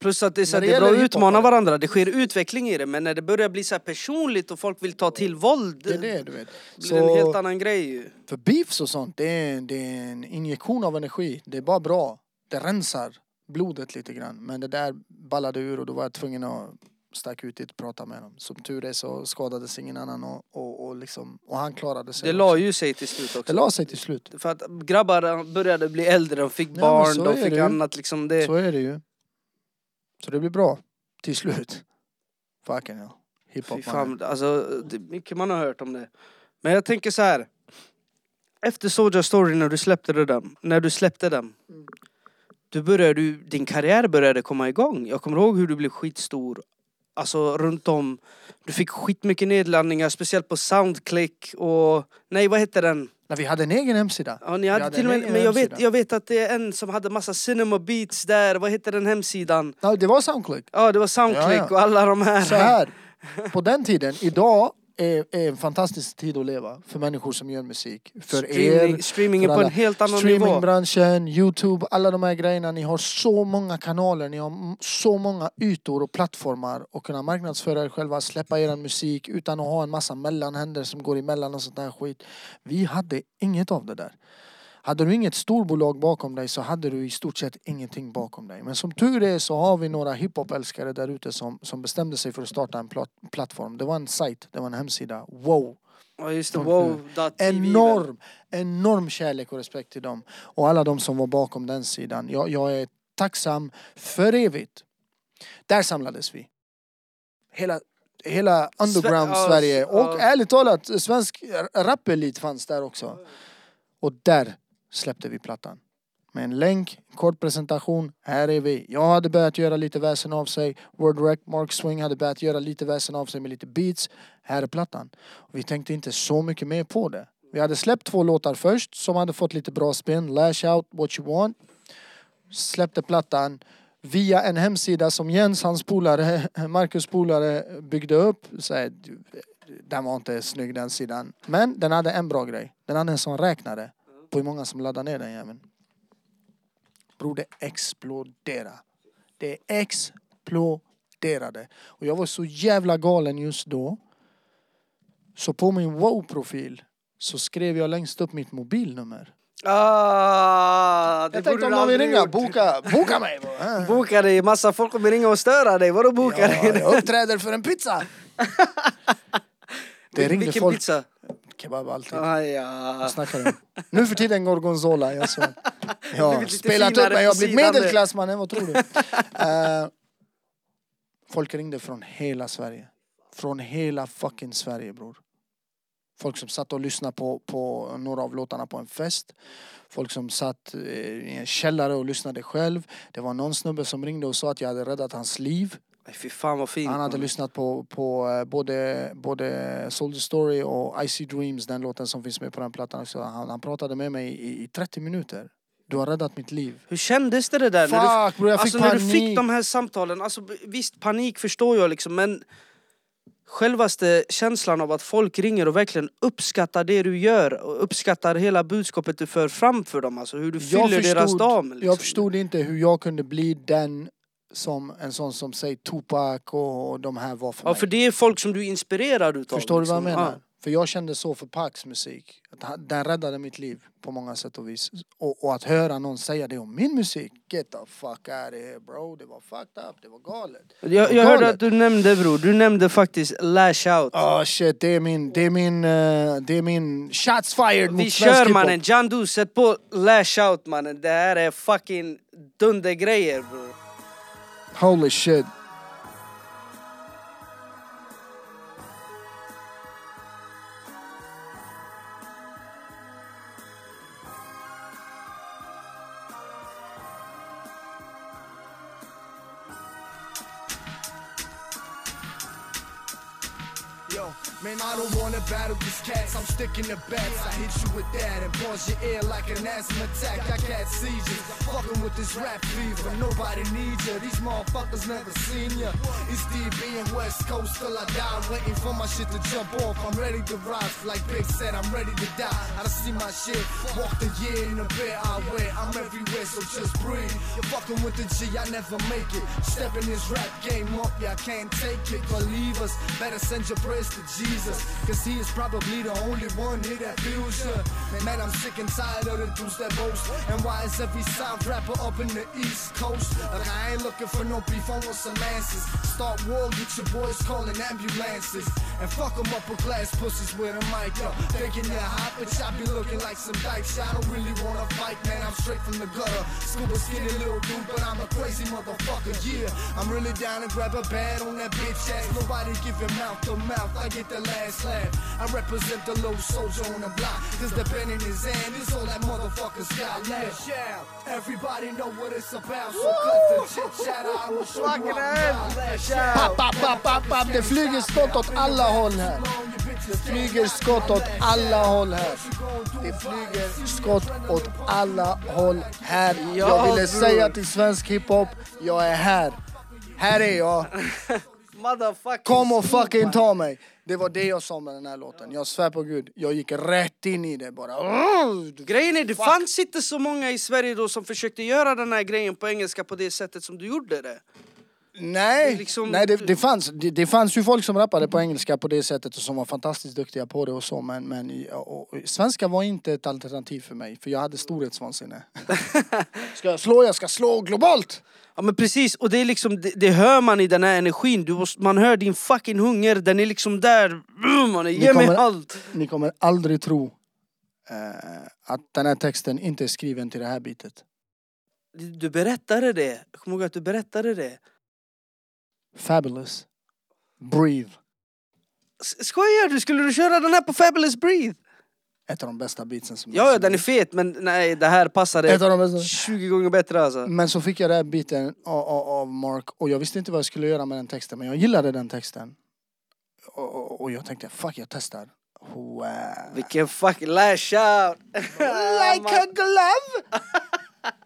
Plus att det är, så det det är bra att utmana varandra, det sker utveckling i det. Men när det börjar bli så här personligt och folk vill ta till våld. Det är det du vet. blir det en helt Så annan grej ju. för beefs och sånt, det är, det är en injektion av energi. Det är bara bra. Det rensar blodet lite grann. Men det där ballade ur och då var jag tvungen att stack ut dit och prata med dem. Som tur är så skadades ingen annan och, och, och, liksom, och han klarade sig. Det la ju sig till slut det också. la sig till slut. För att grabbar började bli äldre, de fick men barn, de fick det annat liksom. Det, Så är det ju. Så det blir bra. Till slut. Fucking hell. Fy Hiphop fan, mannen. alltså, det mycket man har hört om det. Men jag tänker så här. Efter Soulja Story när du släppte det där, när du släppte den. Du började, du, din karriär började komma igång. Jag kommer ihåg hur du blev skitstor. Alltså runt om. Du fick skitmycket nedladdningar, speciellt på Soundclick och... Nej, vad hette den? När vi hade en egen hemsida. Ja, ni hade hade till en egen men jag vet, jag vet att det är en som hade massa cinema beats där. Vad hette den hemsidan? Ja, det var Soundclick. Ja, det var Soundclick Ja, ja. och alla de här. Så här, på den tiden, idag är, är en fantastisk tid att leva för människor som gör musik. För streaming, er, streaming för på en helt annan nivå. streamingbranschen, Youtube, alla de här grejerna. Ni har så många kanaler, ni har så många ytor och plattformar att kunna marknadsföra er själva, släppa er musik utan att ha en massa mellanhänder som går emellan och sånt där skit. Vi hade inget av det där. Hade du inget storbolag bakom dig så hade du i stort sett ingenting bakom dig. Men som tur är så har vi några hiphop-älskare där ute som, som bestämde sig för att starta en plat- plattform. Det var en sajt, det var en hemsida. Wow! Ja just det, wow.tv. Enorm, enorm kärlek och respekt till dem. Och alla de som var bakom den sidan. Jag, jag är tacksam för evigt. Där samlades vi. Hela, hela underground ja, Sverige. Och ja. ärligt talat, svensk rapelit fanns där också. Och där släppte vi plattan. Med en länk, kort presentation, här är vi. Jag hade börjat göra lite väsen av sig. Word Rec, Mark Swing hade börjat göra lite väsen av sig med lite beats. Här är plattan. Och vi tänkte inte så mycket mer på det. Vi hade släppt två låtar först som hade fått lite bra spin. Lash out, what you want. Släppte plattan via en hemsida som Jens, hans polare, Marcus polare byggde upp. Så här, den var inte snygg den sidan. Men den hade en bra grej. Den hade en sån räknare på hur många som laddade ner den jäveln. Bror det exploderade. Det exploderade. Och jag var så jävla galen just då. Så på min wow-profil så skrev jag längst upp mitt mobilnummer. Ah, det Jag tänkte om någon vill ringa, boka, boka mig! Boka dig, massa folk kommer ringa och störa dig. Vadå boka Ja, dig? jag uppträder för en pizza! Det ringde Vilken folk. pizza? Kebab alltid. Ah, ja. Vad snackar du? Nu för tiden gorgonzola, jag svär. Ja, spelat upp mig, jag har blivit medelklass mannen, vad tror du? Eh, folk ringde från hela Sverige. Från hela fucking Sverige bror. Folk som satt och lyssnade på, på några av låtarna på en fest. Folk som satt eh, i en källare och lyssnade själv. Det var någon snubbe som ringde och sa att jag hade räddat hans liv. Fy fan vad fint. Han hade lyssnat på, på eh, både, både Soldier Story och Icy Dreams, den låten som finns med på den plattan också. Han, han pratade med mig i, i 30 minuter. Du har räddat mitt liv. Hur kändes det, det där? när du, Fuck bro, jag fick alltså när du panik. fick de här samtalen, alltså visst panik förstår jag liksom men Självaste känslan av att folk ringer och verkligen uppskattar det du gör och uppskattar hela budskapet du för fram för dem, alltså hur du Jag fyller deras förstod- dag med, liksom. Jag förstod inte hur jag kunde bli den som en sån som säger Tupac och de här var för Ja mig. för det är folk som du är inspirerad utav Förstår du vad jag liksom. menar? Ja. För jag kände så för Pacs musik. Att den räddade mitt liv på många sätt och vis. Och, och att höra någon säga det om min musik. Get the fuck out of here bro. Det var fucked up, det var galet. Jag, jag hörde galet. att du nämnde bror, du nämnde faktiskt Lash Out Oh shit, det är min, det är min, eh, det är min shots fired mot Vi kör mannen, John Du, sätt på Lash Out mannen Det här är fucking dundergrejer bror Holy shit. Yo, man, I don't wanna battle these cats. I'm sticking to bats. I hit you with that and pause your ear like an asthma attack. I got seizures. Fucking with this rap fever. Nobody needs ya. These motherfuckers never seen ya. It's DB and West Coast till I die. Waiting for my shit to jump off. I'm ready to rise. Like Big said, I'm ready to die. I done see my shit. Walk the year in the bed I wear. I'm everywhere, so just breathe. You're fucking with the G, I never make it. Step in this rap game up, yeah, I can't take it. Believe us, better send your prayers to Jesus. Cause he is probably the only one here that feels ya. Man, I'm sick and tired of the dudes that boast. And why is every South rapper up in the East Coast? Like, I ain't looking for no beef, I want some answers. Start war, get your boys calling ambulances. And fuck them up with glass pussies with a mic up. Thinking you're hot, but y'all be looking like some dykes. I don't really wanna fight, man, I'm straight from the gutter. Scuba skinny little dude, but I'm a crazy motherfucker, yeah. I'm really down to grab a bad on that bitch ass. Nobody giving mouth to mouth, I get the last laugh. I represent the little soldier on the block. Cause the pen in his hand is all that motherfucker's got left. Yeah, everybody know what it's about, so cut the chit chat. I will show you how we ride. Papp, papp, papp, papp, papp. Det flyger skott åt alla håll här. Det flyger skott åt alla håll här. Det flyger skott åt alla håll här. Jag ville säga till svensk hiphop, jag är här. Här är jag. Kom och fucking ta mig. Det var det jag sa med den här låten. Jag svär på gud. Jag gick rätt in i det bara. Grejen är, det fanns inte så många i Sverige då som försökte göra den här grejen på engelska på det sättet som du gjorde det. Nej, liksom- Nej det, det, fanns, det, det fanns ju folk som rappade på engelska på det sättet och som var fantastiskt duktiga på det och så men, men och, och, svenska var inte ett alternativ för mig för jag hade storhetsvansinne. ska jag slå, jag ska slå globalt! Ja men precis, och det är liksom, det, det hör man i den här energin. Du, måste- man hör din fucking hunger, den är liksom där. Man ge mig kommer- allt. Ni kommer aldrig tro eh, att den här texten inte är skriven till det här bitet. Du berättade det. Jag kommer ihåg att du berättade det. Fabulous. Breathe. S- Skojar du? Skulle du köra den här på Fabulous Breathe? Ett av de bästa beatsen som Ja, ja den är fet men nej det här passade Ett av de bästa. 20 gånger bättre alltså. Men så fick jag den här biten av, av, av Mark och jag visste inte vad jag skulle göra med den texten men jag gillade den texten. Och, och, och jag tänkte fuck jag testar. Wow. Vilken fucking lash out! Like a glove!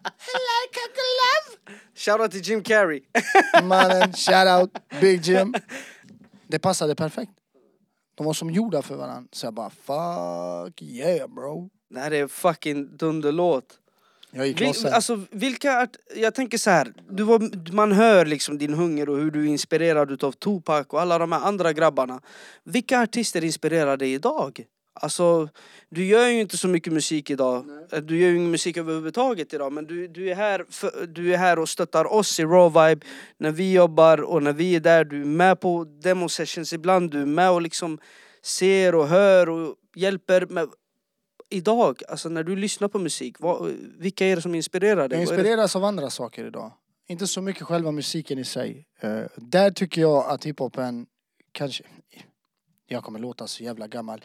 like a glove! Shoutout till Jim Carrey. Mannen, shout out, Big Jim. Det passade perfekt. De var som gjorda för varandra. Så jag bara fuck yeah bro. det här är fucking dunderlåt. Jag gick Vil, loss här. alltså vilka, art- jag tänker så här, du var, man hör liksom din hunger och hur du är inspirerad utav Tupac och alla de här andra grabbarna. Vilka artister inspirerar dig idag? Alltså, du gör ju inte så mycket musik idag. Du gör ju ingen musik överhuvudtaget idag men du, du, är här för, du är här och stöttar oss i Raw Vibe när vi jobbar och när vi är där. Du är med på demo sessions ibland. Du är med och liksom ser och hör och hjälper. med idag, alltså när du lyssnar på musik, vad, vilka är det som inspirerar dig? Jag inspireras av andra saker idag. Inte så mycket själva musiken i sig. Eh, där tycker jag att hiphopen kanske... Jag kommer låta så jävla gammal.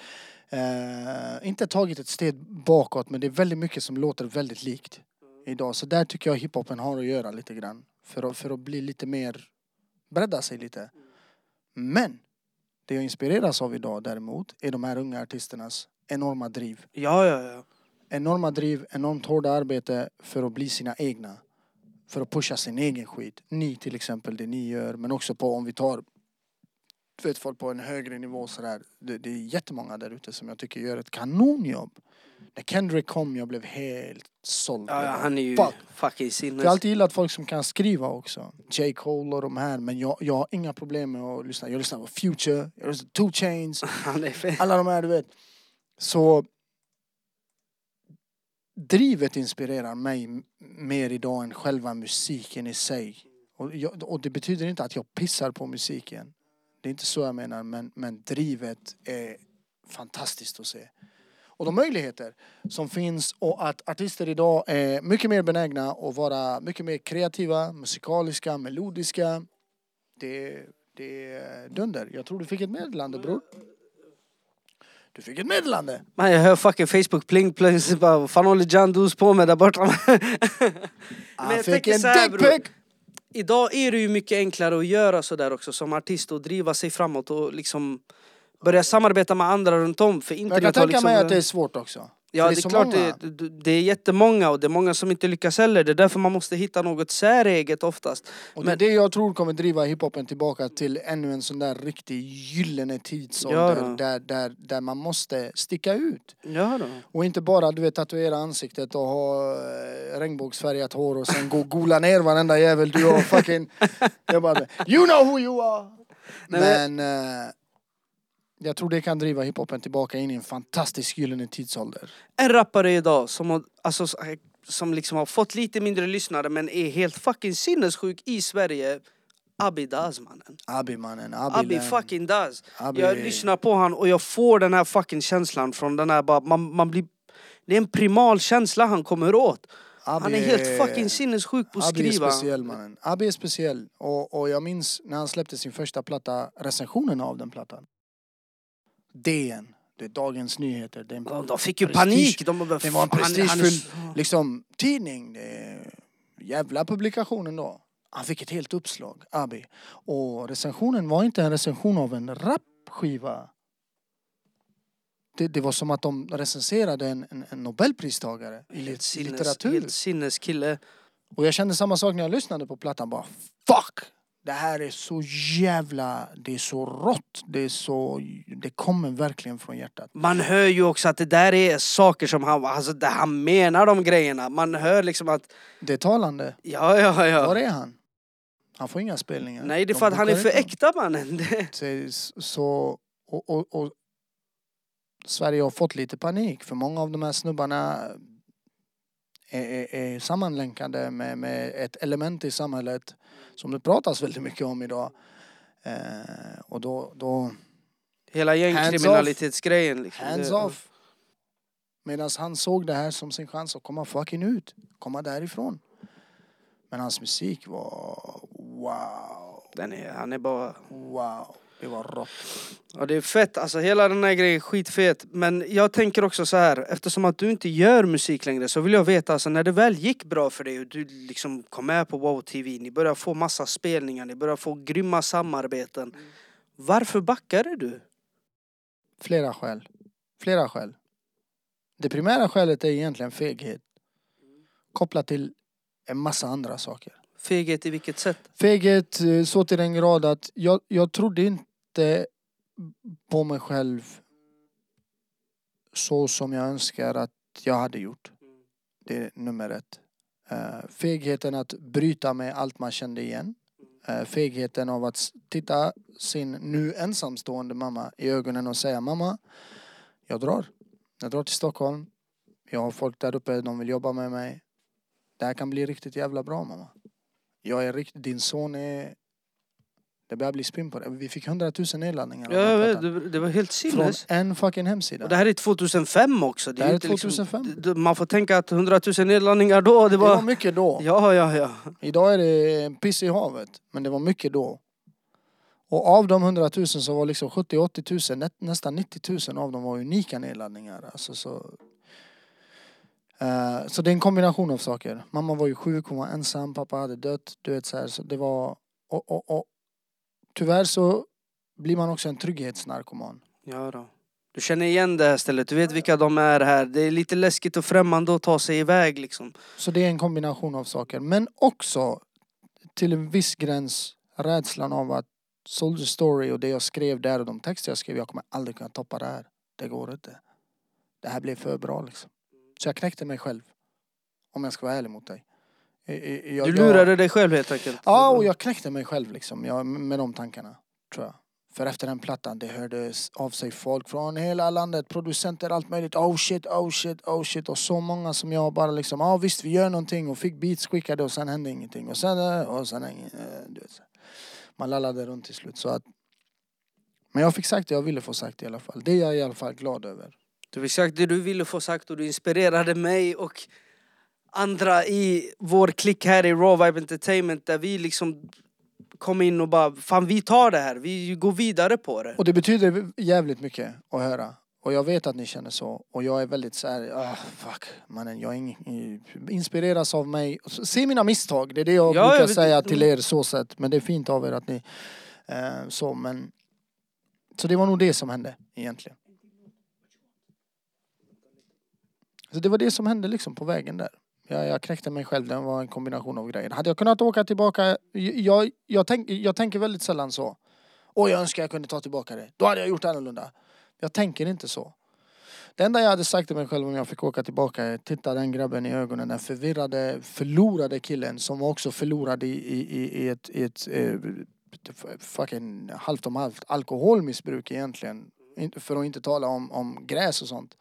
Eh, inte tagit ett steg bakåt men det är väldigt mycket som låter väldigt likt idag. Så där tycker jag hiphopen har att göra lite grann. För att, för att bli lite mer... Bredda sig lite. Men det jag inspireras av idag däremot är de här unga artisternas enorma driv. Ja, ja, ja. enorma driv, enormt hårda arbete för att bli sina egna. För att pusha sin egen skit. Ni till exempel, det ni gör. Men också på om vi tar du vet, folk på en högre nivå sådär. Det, det är jättemånga där ute som jag tycker gör ett kanonjobb. När Kendrick kom jag blev helt såld. Ja, han är ju fuck. fucking För jag har sinnes. alltid gillat folk som kan skriva också. J. Cole och de här. Men jag, jag har inga problem med att lyssna. Jag lyssnar på Future, jag lyssnar på 2 Chains. Han är fet. Alla de här du vet. Så drivet inspirerar mig mer idag än själva musiken i sig. Och, jag, och det betyder inte att jag pissar på musiken. Det är inte så jag menar men, men drivet är fantastiskt att se. Och de möjligheter som finns och att artister idag är mycket mer benägna att vara mycket mer kreativa, musikaliska, melodiska. Det, det är dunder. Jag tror du fick ett meddelande bror. Du fick ett meddelande. Man, jag hör fucking Facebook pling pling. så bara, Vad fan håller Doos på med där borta? Han fick en dickpic! Idag är det ju mycket enklare att göra sådär också som artist och driva sig framåt och liksom börja samarbeta med andra runt om. För internet jag kan tänka liksom... mig att det är svårt också. Ja det är, det är klart det, det- är jättemånga och det är många som inte lyckas heller. Det är därför man måste hitta något säreget oftast. Och det är Men- det jag tror kommer driva hiphopen tillbaka till ännu en sån där riktig gyllene tidsålder Ja där, där, där man måste sticka ut. Ja då. Och inte bara du vet tatuera ansiktet och ha eh, regnbågsfärgat hår och sen gå gola ner varenda jävel du har fucking... jag bara, you know who you are! Nej, Men eh, jag tror det kan driva hiphopen tillbaka in i en fantastisk gyllene tidsålder. En rappare idag som har, alltså, som liksom har fått lite mindre lyssnare men är helt fucking sinnessjuk i Sverige. Abi Daz mannen. Abi mannen, Abi, Abi fucking Daz. Abi- Jag lyssnar på han och jag får den här fucking känslan från den här bara, man, man blir... Det är en primal känsla han kommer åt. Abi Han är helt fucking sinnessjuk på att Abi är skriva. speciell mannen. Abi är speciell. Och, och jag minns när han släppte sin första platta, recensionen av den plattan. DN, det är Dagens Nyheter. Det är en De, de fick ju prestige- panik. De bara, Det var en "Fan, han- han är prestigefylld så-" liksom, tidning. Det är jävla publikationen då. Han fick ett helt uppslag, Abi. Och recensionen var inte en recension av en rapskiva. Det, det var som att de recenserade en, en, en nobelpristagare i Helt lit- sinnes, litteratur. helt sinneskille. Och jag kände samma sak när jag lyssnade på plattan. Bara fuck! Det här är så jävla... Det är så rått. Det är så... Det kommer verkligen från hjärtat. Man hör ju också att det där är saker som han, alltså det han menar de grejerna. Man hör liksom att, Det är talande. ja ja Var ja. är han? Han får inga spelningar. Nej det är De för att han är för äkta mannen. Så och, och, och Sverige har fått lite panik för många av de här snubbarna är, är, sammanlänkade med, med ett element i samhället som det pratas väldigt mycket om idag. Eh, och då, då Hela gängkriminalitetsgrejen. Liksom. hands off. Medan han såg det här som sin chans att komma fucking ut. Komma därifrån. Men hans musik var wow. Den är, han är bara... Wow. Det var rått. Ja det är fett, alltså hela den här grejen är skitfet. Men jag tänker också så här, eftersom att du inte gör musik längre så vill jag veta alltså när det väl gick bra för dig och du liksom kom med på Wow TV, ni började få massa spelningar, ni började få grymma samarbeten. Varför backade du? Flera skäl. Flera skäl. Det primära skälet är egentligen feghet. Kopplat till en massa andra saker. Feghet i vilket sätt? Feghet eh, så till den grad att jag, jag trodde inte på mig själv så som jag önskar att jag hade gjort. Det är nummer ett. Eh, fegheten att bryta med allt man kände igen. Eh, fegheten av att titta sin nu ensamstående mamma i ögonen och säga mamma, jag drar. Jag drar till Stockholm. Jag har folk där uppe, de vill jobba med mig. Det här kan bli riktigt jävla bra mamma. Jag är riktigt, din son är... Det börjar bli spinn på det. Vi fick 100 000 nedladdningar av Ja, den jag vet, plattan. det, det var helt Från sinnes. en fucking hemsida. Och det här är 2005 också. Det här ju är inte 2005. Liksom, man får tänka att 100 000 nedladdningar då, det det var... var mycket då. Ja, ja, ja. Idag är det piss i havet. Men det var mycket då. Och av de 100 000 så var liksom 70-80 000, nä, nästan 90 000 av dem var unika nedladdningar. Alltså så... Eh, så det är en kombination av saker. Mamma var ju sjuk, hon var ensam, pappa hade dött. Du vet så här, så det var... Och, och, och, tyvärr så blir man också en trygghetsnarkoman. Ja då. Du känner igen det här stället, du vet vilka de är här. Det är lite läskigt och främmande att ta sig iväg liksom. Så det är en kombination av saker. Men också till en viss gräns rädslan av att Soldier Story och det jag skrev där och de texter jag skrev, jag kommer aldrig kunna toppa det här. Det går inte. Det här blev för bra liksom. Så jag knäckte mig själv. Om jag ska vara ärlig mot dig. Jag- jag- jag- Du lurade dig själv helt enkelt. Ja, och jag knäckte mig själv liksom. Jag, med de tankarna. Tror jag. För efter den plattan, det hördes av sig folk från hela landet. Producenter, allt möjligt. Oh shit, oh shit, oh shit. Och så många som jag bara liksom, ja visst vi gör någonting. Och fick beats skickade och sen hände ingenting. Och sen, eh, och sen, eh, du vet. Man lallade runt till slut. Så att, men jag fick sagt det jag ville få sagt i alla fall. Det är jag i alla fall glad över. Du fick sagt det du ville få sagt och du inspirerade mig och andra i vår klick här i Raw Vibe Entertainment där vi liksom kom in och bara fan vi tar det här, vi går vidare på det. Och det betyder jävligt mycket att höra. Och jag vet att ni känner så. Och jag är väldigt så här, ah, fuck mannen, jag ing- inspireras av mig. Se mina misstag, det är det jag Ja, brukar jag säga till er så sett. Men det är fint av er att ni, eh, så men. Så det var nog det som hände egentligen. Så det var det som hände liksom på vägen där. Jag, jag knäckte mig själv, det var en kombination av grejer. Hade jag kunnat åka tillbaka, jag, jag, tänk, jag tänker väldigt sällan så. Och jag önskar jag kunde ta tillbaka det. Då hade jag gjort annorlunda. Jag tänker inte så. Det enda jag hade sagt till mig själv om jag fick åka tillbaka är titta den grabben i ögonen, den förvirrade, förlorade killen som också förlorade i, i, i, i ett, i ett eh, fucking halvt om halvt alkoholmissbruk egentligen. För att inte tala om, om gräs och sånt.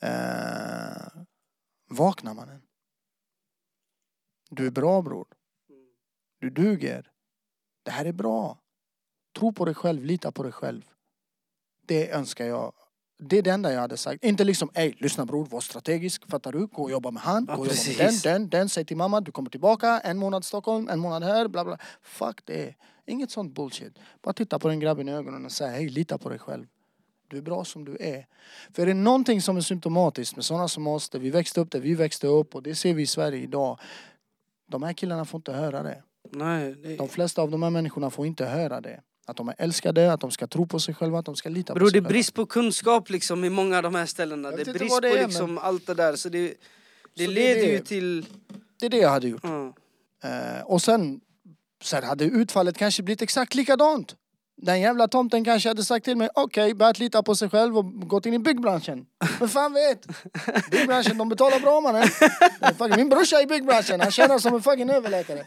Eh, vakna mannen. Du är bra bror. Du duger. Det här är bra. Tro på dig själv, lita på dig själv. Det önskar jag. Det är det enda jag hade sagt. Inte liksom, ey lyssna bror, var strategisk, fattar du? Gå och jobba med han, Ja, gå och jobba med den, den, den. Säg till mamma, du kommer tillbaka, en månad Stockholm, en månad här, bla bla. Fuck det. Inget sånt bullshit. Bara titta på den grabben i ögonen och säga, hej lita på dig själv. Du är bra som du är. För är det någonting som är symptomatiskt med sådana som oss, där vi växte upp, där vi växte upp och det ser vi i Sverige idag. De här killarna får inte höra det. Nej, det... De flesta av de här människorna får inte höra det. Att de är älskade, att de ska tro på sig själva, att de ska lita Bror på det sig är själva. brist på kunskap liksom i många av de här ställena. Det är brist det på är, liksom allt det där. Så det, det Så det är leder ju det. till... Det är det jag hade gjort. Ja. Eh, och sen, sen hade utfallet kanske blivit exakt likadant. Den jävla tomten kanske hade sagt till mig, okej, börjat lita på sig själv och gått in i byggbranschen. Men fan vet, byggbranschen, de betalar bra mannen. Min brorsa är i byggbranschen, han tjänar som en fucking överläkare.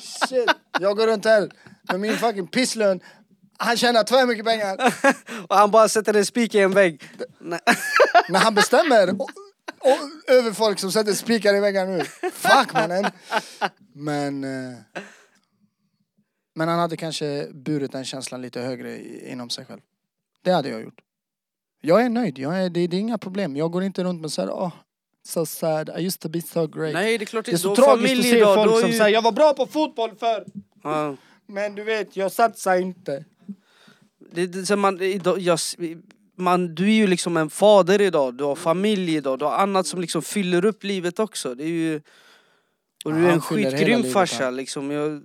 Shit, jag går runt här med min fucking pisslön. Han tjänar två mycket pengar. Och han bara sätter en spik i en vägg. När han bestämmer över folk som sätter spikar i väggarna nu. Fuck mannen. Men... Eh, men han hade kanske burit den känslan lite högre inom sig själv. Det hade jag gjort. Jag är nöjd. Jag är, det, det är inga problem. Jag går inte runt med såhär, oh, so sad, I used to be so great. Nej det är klart det är så har tragiskt att se du folk har som ju- säger, jag var bra på fotboll för Ja. Men du vet, jag satsar inte. Det, det, så man, idag, jag, man, du är ju liksom en fader idag, du har familj idag, du har annat som liksom fyller upp livet också. Det är ju... Och du är en skitgrym farsa liksom. Jag,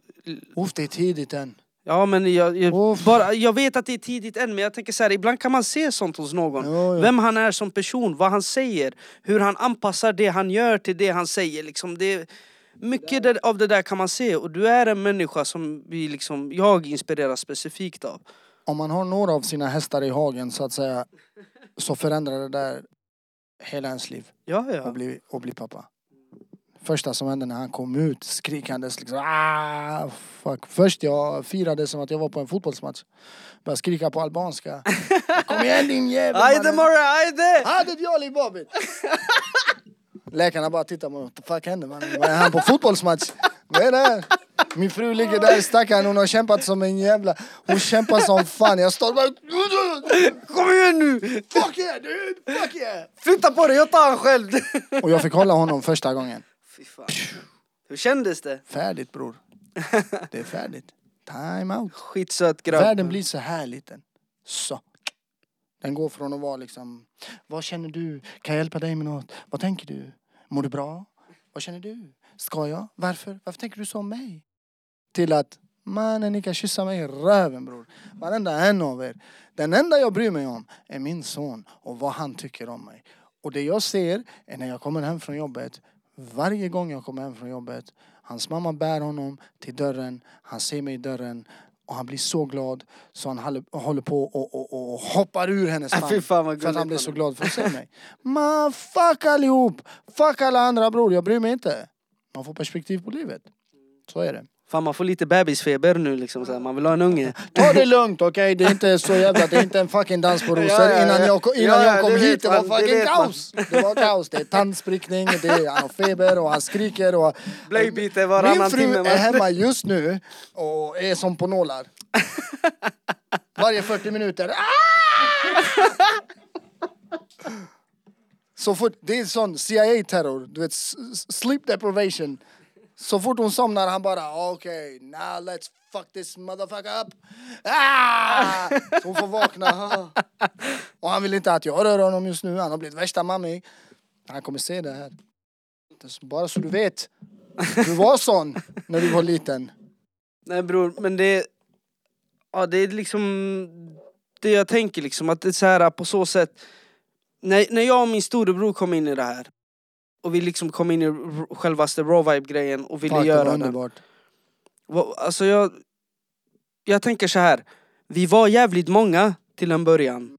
Uff, det är tidigt än. ja men jag, jag, bara, jag vet att det är tidigt än men jag tänker så här, ibland kan man se sånt hos någon. Jo, jo. Vem han är som person, vad han säger, hur han anpassar det han gör till det han säger. Liksom det, mycket där- av det där kan man se och du är en människa som vi liksom, jag inspireras specifikt av. om man har några av sina hästar i hagen så att säga så förändrar det där hela ens liv Ja, och ja. bli, och bli pappa. Första som hände när han kom ut skrikandes liksom ah, fuck. Först jag firade som att jag var på en fotbollsmatch. Började skrika på albanska. Kom igen din jävel Ajde morra, ajde! Hade Jolly Bobbit! Läkarna bara tittar på mig. What the fuck händer mannen? Vad är han på fotbollsmatch? Vad är det här? Min fru ligger där stackarn, hon har kämpat som en jävla... Hon kämpar som fan. Jag står bara... Kom igen nu! Fuck yeah dude! Fuck yeah! Flytta på dig, jag tar han själv! Och jag fick hålla honom första gången. Fy fan. Hur kändes det? Färdigt bror. Det är färdigt. Time out. Skitsöt grabb. Världen blir så här liten. Så. Den går från att vara liksom, vad känner du? Kan jag hjälpa dig med något? Vad tänker du? Mår du bra? Vad känner du? Ska jag? Varför? Varför tänker du så om mig? Till att, Mannen ni kan kyssa mig i röven bror. Varenda en av er. Den enda jag bryr mig om är min son och vad han tycker om mig. Och det jag ser är när jag kommer hem från jobbet. Varje gång jag kommer hem från jobbet. Hans mamma bär honom till dörren. Han ser mig i dörren. Och han blir så glad så han håller- på och, och, och, hoppar ur hennes Äh, famn. För att han blir så glad för att se mig. Man fuck allihop! Fuck alla andra bror, jag bryr mig inte. Man får perspektiv på livet. Så är det. Fan man får lite bebisfeber nu liksom så här. man vill ha en unge. Ta det lugnt okej, det är inte så jävla, det är inte en fucking dans på rosor Ja, ja, ja. innan jag, innan Ja, ja, jag kom det hit, det var man, det fucking vet man. kaos! Det var kaos, det är tandsprickning, det är, han har feber och han skriker och... Blöjbyte Min varannan fru timme. är hemma just nu och är som på nålar. Varje 40 minuter. Ah! Så fort, det är sån CIA-terror, du vet, sleep deprivation. Så fort hon somnar han bara okej, now let's fuck this motherfucker up. Ah! Så hon får vakna. Och han vill inte att jag rör honom just nu, han har blivit värsta mammi. Han kommer se det här. Bara så du vet. Du var sån när du var liten. Nej bror, men det... Ja det är liksom... Det jag tänker liksom att det är så här på så sätt... När, när jag och min storebror kom in i det här och vi liksom kom in i r- självaste raw vibe grejen och ville Fuck, det var göra den. underbart. Va- Alltså jag... Jag tänker så här. Vi var jävligt många till en början.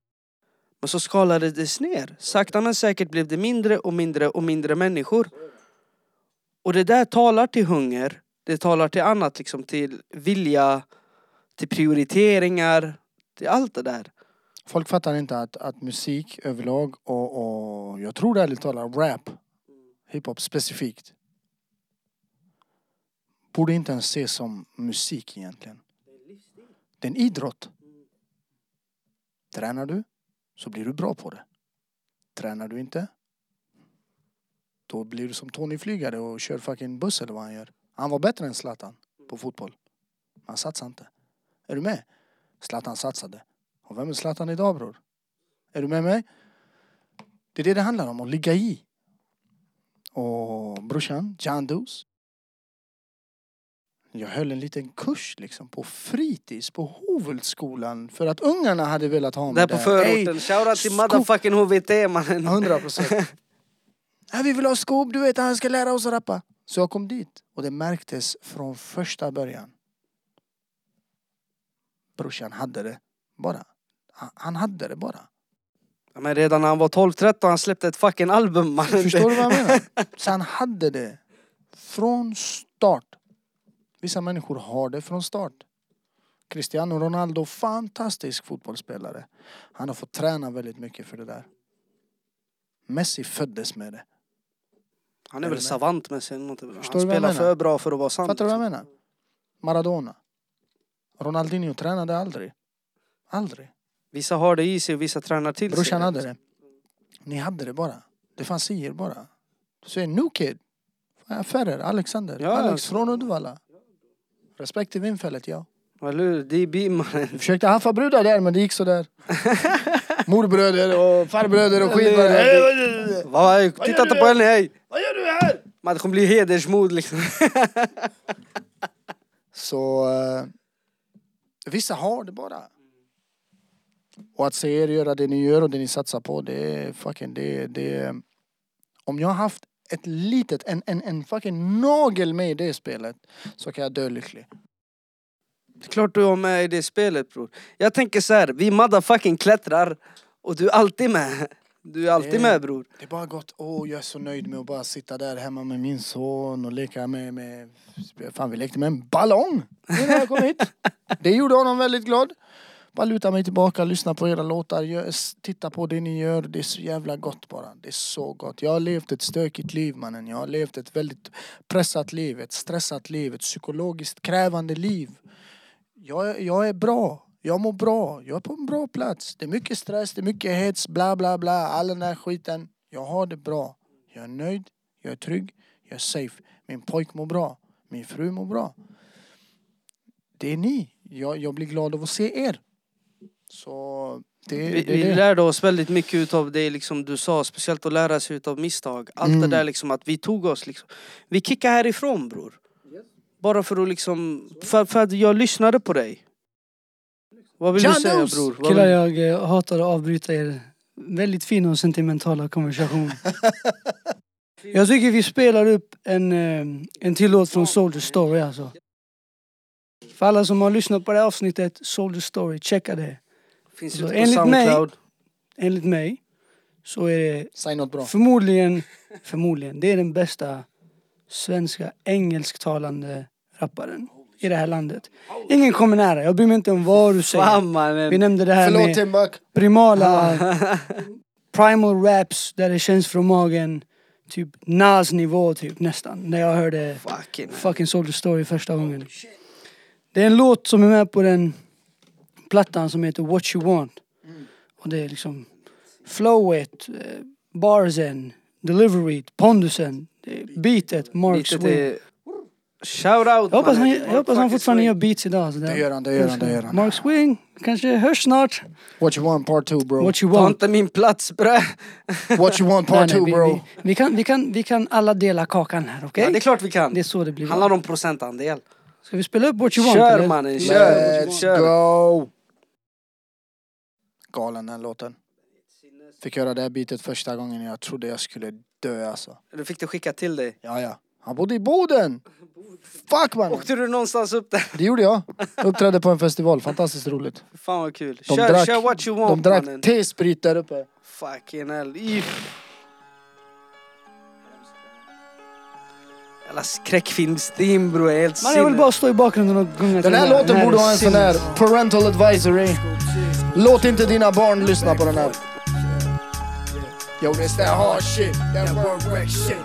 Men så skalade det ner. Sakta men säkert blev det mindre och mindre och mindre människor. Och det där talar till hunger. Det talar till annat, liksom till vilja, till prioriteringar, till allt det där. Folk fattar inte att, att musik överlag och, och jag tror ärligt talat rap, hiphop specifikt, borde inte ens ses som musik egentligen. Det är en idrott. Tränar du så blir du bra på det. Tränar du inte då blir du som Tony Flygare och kör fucking buss eller vad han gör. Han var bättre än Zlatan på fotboll. Men han satsade inte. Är du med? Zlatan satsade. Och vem är Zlatan idag bror? Är du med mig? Det är det det handlar om, att ligga i. Och brorsan, John Doos. Jag höll en liten kurs liksom på fritids på Hovultskolan för att ungarna hade velat ha mig Där på förorten. Shoutout till motherfucking HVT mannen. 100 procent. Ja, vi vill ha skop, du vet han ska lära oss att rappa. Så jag kom dit och det märktes från första början. Brorsan hade det bara. Han hade det bara. Ja, men redan när han var 12-13 han släppte ett fucking album mannen. Förstår du vad jag menar? Så han hade det från start. Vissa människor har det från start. Cristiano Ronaldo, fantastisk fotbollsspelare. Han har fått träna väldigt mycket för det där. Messi föddes med det. Han är Är väl savant med sig. Han spelar menar? för bra för att vara sant. Fattar du vad jag menar? Maradona. Ronaldinho tränade aldrig. Aldrig. Vissa har det i sig och vissa tränar till Brorsan sig. hade det. Ni hade det bara. Det fanns i er bara. Du säger New Kid. Ferrer, Alexander. Ja, Alex alltså. från Uddevalla. Respekt till Vindfället, ja. Eller hur? DB mannen. Vi försökte haffa brudar där men det gick sådär. Morbröder och farbröder och skit. Eller- bara, "Hey, vad- vad- vad- Va, titta inte på henne hej! Vad gör du här? Man, det kommer bli hedersmord liksom. Så eh, vissa har det bara. Och att se er göra det ni gör och det ni satsar på, det är fucking, det, det Om jag har haft ett litet, en, en, en fucking nagel med i det spelet så kan jag dö lycklig. Det är klart du har med i det spelet bror. Jag tänker så här, vi motherfucking klättrar och du är alltid med. Du är alltid Det- med bror. Det är bara gott, åh jag är så nöjd med att bara sitta där hemma med min son och leka med, med fan vi lekte med en ballong innan jag kom hit. Det gjorde honom väldigt glad. Bara luta mig tillbaka, lyssna på era låtar, gör, titta på det ni gör. Det är så jävla gott bara. Det är så gott. Jag har levt ett stökigt liv mannen. Jag har levt ett väldigt pressat liv, ett stressat liv, ett psykologiskt krävande liv. Jag, är- jag är bra. Jag mår bra. Jag är på en bra plats. Det är mycket stress, det är mycket hets, bla bla bla. All den där skiten. Jag har det bra. Jag är nöjd, jag är trygg, jag är safe. Min pojk mår bra. Min fru mår bra. Det är ni. Jag, jag blir glad av att se er. Så det, Vi, det vi lärde oss väldigt mycket utav det liksom du sa, speciellt att lära sig utav misstag. Allt Mm. det där liksom att vi tog oss liksom. Vi kickade härifrån bror. Bara för att liksom, för, för att jag lyssnade på dig. Vad vill du säga bror? Vad Killar jag eh, hatar att avbryta er väldigt fina och sentimentala konversation. jag tycker vi spelar upp en, eh, en till låt från Soldier Story alltså. För alla som har lyssnat på det här avsnittet, Soldier Story, checka det. Finns Så ute på enligt mig- Soundcloud. Enligt mig så är det Säg något bra. förmodligen, förmodligen, det är den bästa svenska engelsktalande rapparen i det här landet. Ingen kommer nära, jag bryr mig inte om vad du säger. Fan mannen. Vi nämnde det här Förlåt med Timbuk. primala primal raps där det känns från magen. Typ Nas nivå typ nästan. När jag hörde Fucking. fucking Soldier Story första gången. Det är en låt som är med på den plattan som heter What You Want. Och det är liksom flowet, eh, barsen, delivery, pondusen, beatet, Mark till... Shout out Jag hoppas han, jag hoppas han fortfarande swing. gör beats idag. Så Det gör han, det gör han, det gör han. Mark Swing, kanske hörs snart. What you want part two bro. What you Ta want. inte min plats bre. What you want part nej, two vi, bro. vi, vi, kan, vi, kan, vi kan alla dela kakan här, okej? Ja, det är klart vi kan. Det är så det blir. handlar om procentandel. Ska vi spela upp What You Want Kör mannen, kör. Let's go! Galen den låten. Fick höra det här beatet första gången jag trodde jag skulle dö alltså. Du fick det skicka till dig. Ja, ja. Han bodde i Boden! Fuck man! Åkte du någonstans upp där? Det gjorde jag. Uppträdde på en festival, fantastiskt roligt. Fan vad kul. De Kör, drack- kör what you De want drack mannen. T-sprit där uppe. Fucking hell. If. Jävla skräckfilmsteam bror, helt Man, jag vill bara stå i bakgrunden och gunga Den till här låten borde ha en sån här parental advisory. Låt inte dina barn lyssna på den här. Yo, it's that hard shit, that word wreck shit.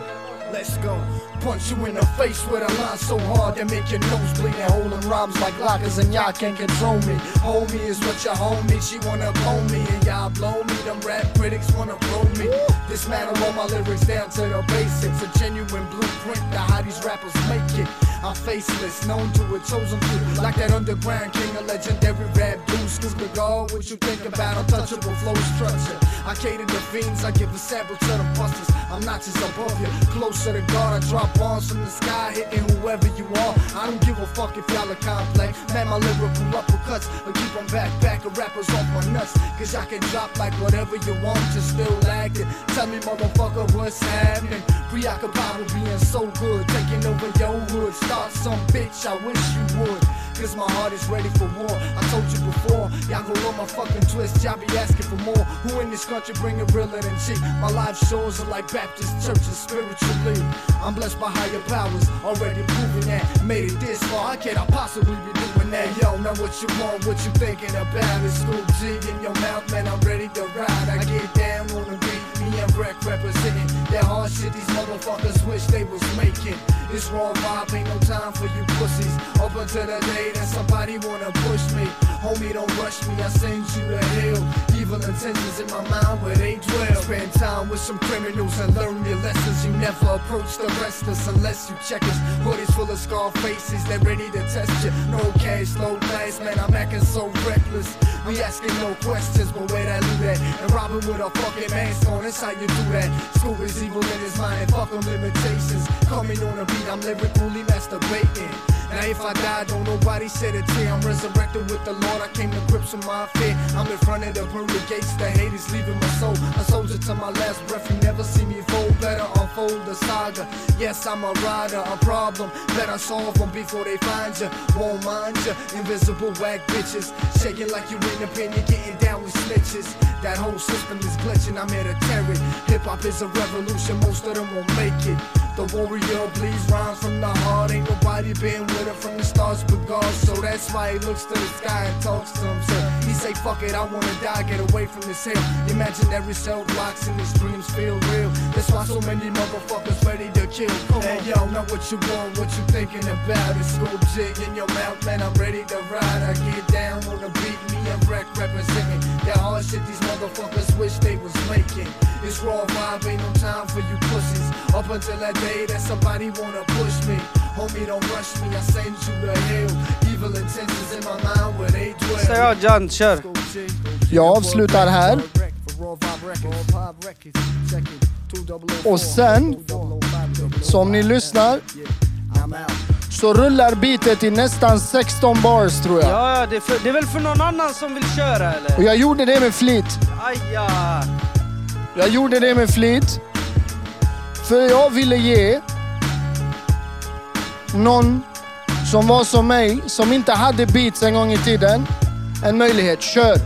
Let's go. Punch you in the face with a line so hard that make your nose bleed and holding rhymes like lockers and y'all can't control me. Homie is what you homie, she wanna blow me and y'all blow me. Them rap critics wanna blow me. Dismantle all my lyrics down to the basics. A genuine blueprint to how these rappers make it. I'm faceless, known to a chosen few. Like that underground king, a legendary rap dude. Snoop the what you think about untouchable flow structure? I cater to fiends, I give a sample to the busters. I'm not just above you, closer to God. I drop bombs from the sky, hitting whoever you are. I don't give a fuck if y'all are complex. Man, my lyrical uppercuts will keep on back, back of rappers off my nuts. Cause I can drop like whatever you want, just still acting. Tell me, motherfucker, what's happening? Preoccupied with being so good, taking over your hood. Start some bitch, I wish you would. Cause my heart is ready for war. I told you before, y'all go on my fucking twist. Y'all be asking for more. Who in this country bring it realer than cheap? My life shows are like Baptist churches spiritually. I'm blessed by higher powers, already proving that. Made it this far, how can I possibly be doing that? Yo, know what you want, what you thinking about. It's Scoop G in your mouth, man. I'm ready to ride. I get down on the beat, me and Wreck representing that hard shit these motherfuckers wish they was making. It's raw vibe, ain't no time for you pussies. Up until the day that somebody wanna push me. Homie, don't rush me, I send you to hell. Evil intentions in my mind where they dwell. Spend time with some criminals and learn your lessons. You never approach the restless unless you check us. Hoodies full of scar faces, they ready to test you. No cash, low class, man, I'm acting so reckless. We asking no questions, but where that loot at? And robbing with a fucking mask on, that's how you do that. Scoop is evil in his mind, and fuck them limitations. Coming on a beat, I'm lyrically masturbating. Now if I die, don't nobody shed a tear. I'm resurrected with the Lord, I came to grips with my fear. I'm in front of the pearly gates, the hate is leaving my soul. A soldier to my last breath, you never see me fold. Better unfold the saga. Yes, I'm a rider, a problem. Better solve them before they find you. Won't mind you, invisible whack bitches. Shaking like you're in the pen, you're getting down with snitches. That whole system is glitching, I'm here to tear it. Hip hop is a revolution, most of them won't make it. The warrior bleeds rhymes from the heart. Ain't nobody been with it from the stars but God. So that's why he looks to the sky and talks to himself. He say, fuck it, I wanna die, get away from this hell. Imaginary cell blocks and his dreams feel real. That's why so many motherfuckers ready to kill. Come hey, yo, know what you want, what you thinking about. It's school jig in your mouth, man, I'm ready to ride. I get down on the beat, me and Wreck representing. That hard shit these motherfuckers wish they was making. It's raw vibe, ain't no time for you pussies. Up until that day that somebody wanna push me. Homie, don't rush me, I send you to hell. Evil intentions in my mind where they dwell. Säg ja, Jan, kör. Jag avslutar här. Oh Och sen, oh oh som ni lyssnar, så rullar beatet i nästan 16 bars tror jag. Ja, ja, det är, för, det är väl för någon annan som vill köra eller? Och jag gjorde det med flit. Aja! Jag gjorde det med flit. För jag ville ge någon som var som mig, som inte hade beats en gång i tiden, en möjlighet. Kör!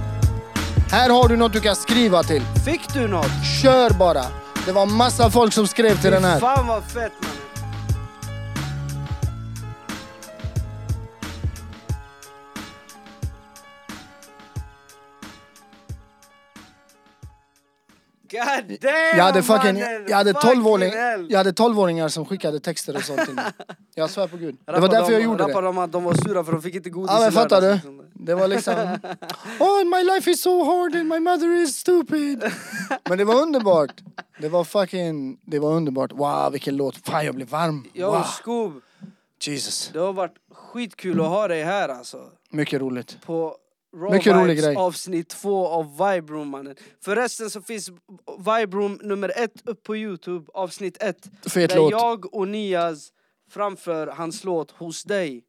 Här har du något du kan skriva till. Fick du något? Kör bara! Det var massa folk som skrev till den här. Fan vad fett mannen. God damn Jag hade, fucking, mannen! jag, hade Fucking 12-åring, hell. jag hade 12-åringar som skickade texter och sånt till mig. Jag svär på gud. Det var därför jag gjorde det. att de var sura för de fick inte godis Ja men fattar du? liksom. Det var liksom... Oh my life is so hard and my mother is stupid. Men det var underbart. Det var fucking... Det var underbart. Wow vilken låt. Fan jag blev varm. Yo Wow. Skoob, Jesus. det har varit skitkul att ha dig här alltså. Mycket roligt. På Raw Mycket rolig grej. avsnitt två av Vibe Room mannen. Förresten så finns Vibe Room nummer ett upp på Youtube, avsnitt ett. Fet där låt. jag och Niaz framför hans låt Hos dig.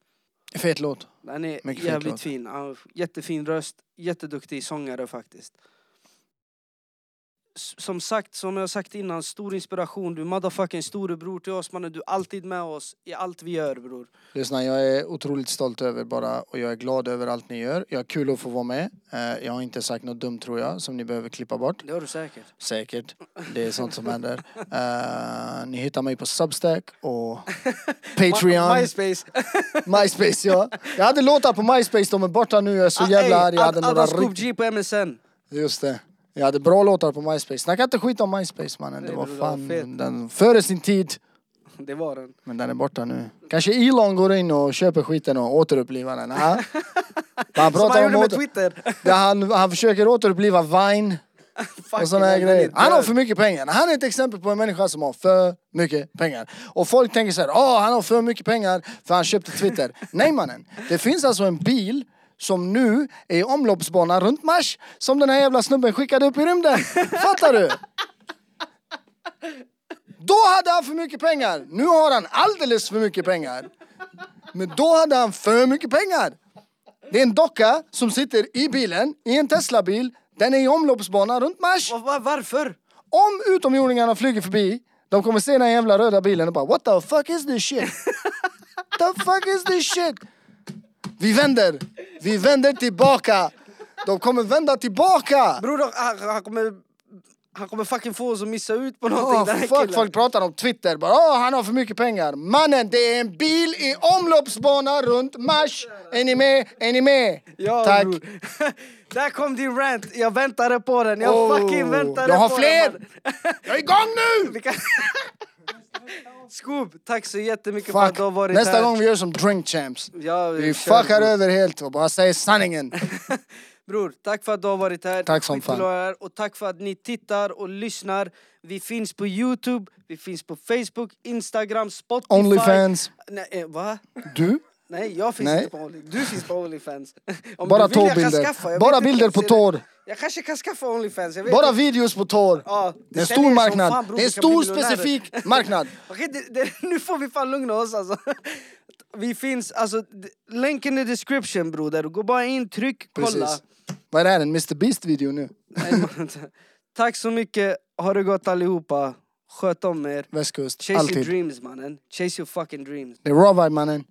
Fet låt. Den är Mycket jävligt fin. Han har jättefin röst, jätteduktig sångare faktiskt. Som sagt, som jag sagt innan, stor inspiration. Du är motherfucking storebror till oss mannen. Du är alltid med oss i allt vi gör bror. Lyssna, jag är otroligt stolt över bara och jag är glad över allt ni gör. Jag har kul att få vara med. Eh, Jag har inte sagt något dumt tror jag som ni behöver klippa bort. Det har du säkert. Säkert. Det är sånt som händer. Eh, ni hittar mig på Substack och Patreon. MySpace. MySpace ja. Jag hade låtar på MySpace, de är borta nu. Jag är så Ah, jävla arg. Jag hade Ad- några Adda Scoop rikt... G på MSN. Just det. Jag hade bra låtar på MySpace. Snacka inte skit om MySpace mannen. Det var det fan den, före sin tid. Det var den. Men den är borta nu. Kanske Elon går in och köper skiten och återupplivar den. Ha? Han Som pratar han om gjorde med. Twitter. Ja, han, han försöker återuppliva Vine och såna här grejer. Han har för mycket pengar. Han är ett exempel på en människa som har för mycket pengar. Och folk tänker så här, åh han har för mycket pengar för han köpte Twitter. Nej mannen, det finns alltså en bil som nu är i omloppsbana runt Mars som den här jävla snubben skickade upp i rymden. Fattar du? Då hade han för mycket pengar. Nu har han alldeles för mycket pengar. Men då hade han för mycket pengar. Det är en docka som sitter i bilen, i en Tesla-bil. Den är i omloppsbana runt Mars. Va- va- Varför? Om utomjordingarna flyger förbi, de kommer se den jävla röda bilen och bara What the fuck is this shit? the fuck is this shit? Vi vänder. Vi vänder tillbaka. De kommer vända tillbaka. Bror, han, han kommer... Han kommer fucking få oss att missa ut på någonting Oh, den här fuck, killen. folk pratar om Twitter. Bara, oh, han har för mycket pengar. Mannen, det är en bil i omloppsbana runt Mars. Är ni med? Är ni med? Ja, Tack. Där kom din rant, jag väntade på den. Jag Oh, fucking väntade jag har på fler. den. Jag är igång nu! Skoob, tack så jättemycket för Fuck. att du har varit Nästa här. gång vi gör som Drink Champs. Ja, Vi kör, fuckar bror. över helt och bara säger sanningen. Bror, tack för att du har varit här. Tack som Skitkul fan. att ha er här. Och tack för att ni tittar och lyssnar. Vi finns på Youtube, vi finns på Facebook, Instagram, Spotify. Onlyfans. Nej, eh, va? Du? Nej, jag finns Nej. inte på Only. Du finns på Onlyfans. Om Bara du vill, skaffa, jag Bara bilder på tår. Jag kanske kan skaffa Onlyfans, Bara inte. videos på tår. Ja, Det är en stor marknad. fan, bror, Det är en stor specifik marknad. Okej, det, det, nu får vi fan lugna oss alltså. Vi finns, alltså, länken i description broder. Gå bara in, tryck, kolla. Precis. Vad är det här? En Mr Beast video nu? Nej, Tack så mycket, ha det gott allihopa. Sköt om er. Västkust. Chase your Alltid. dreams mannen. Chase your fucking dreams. Det är raw vibe mannen.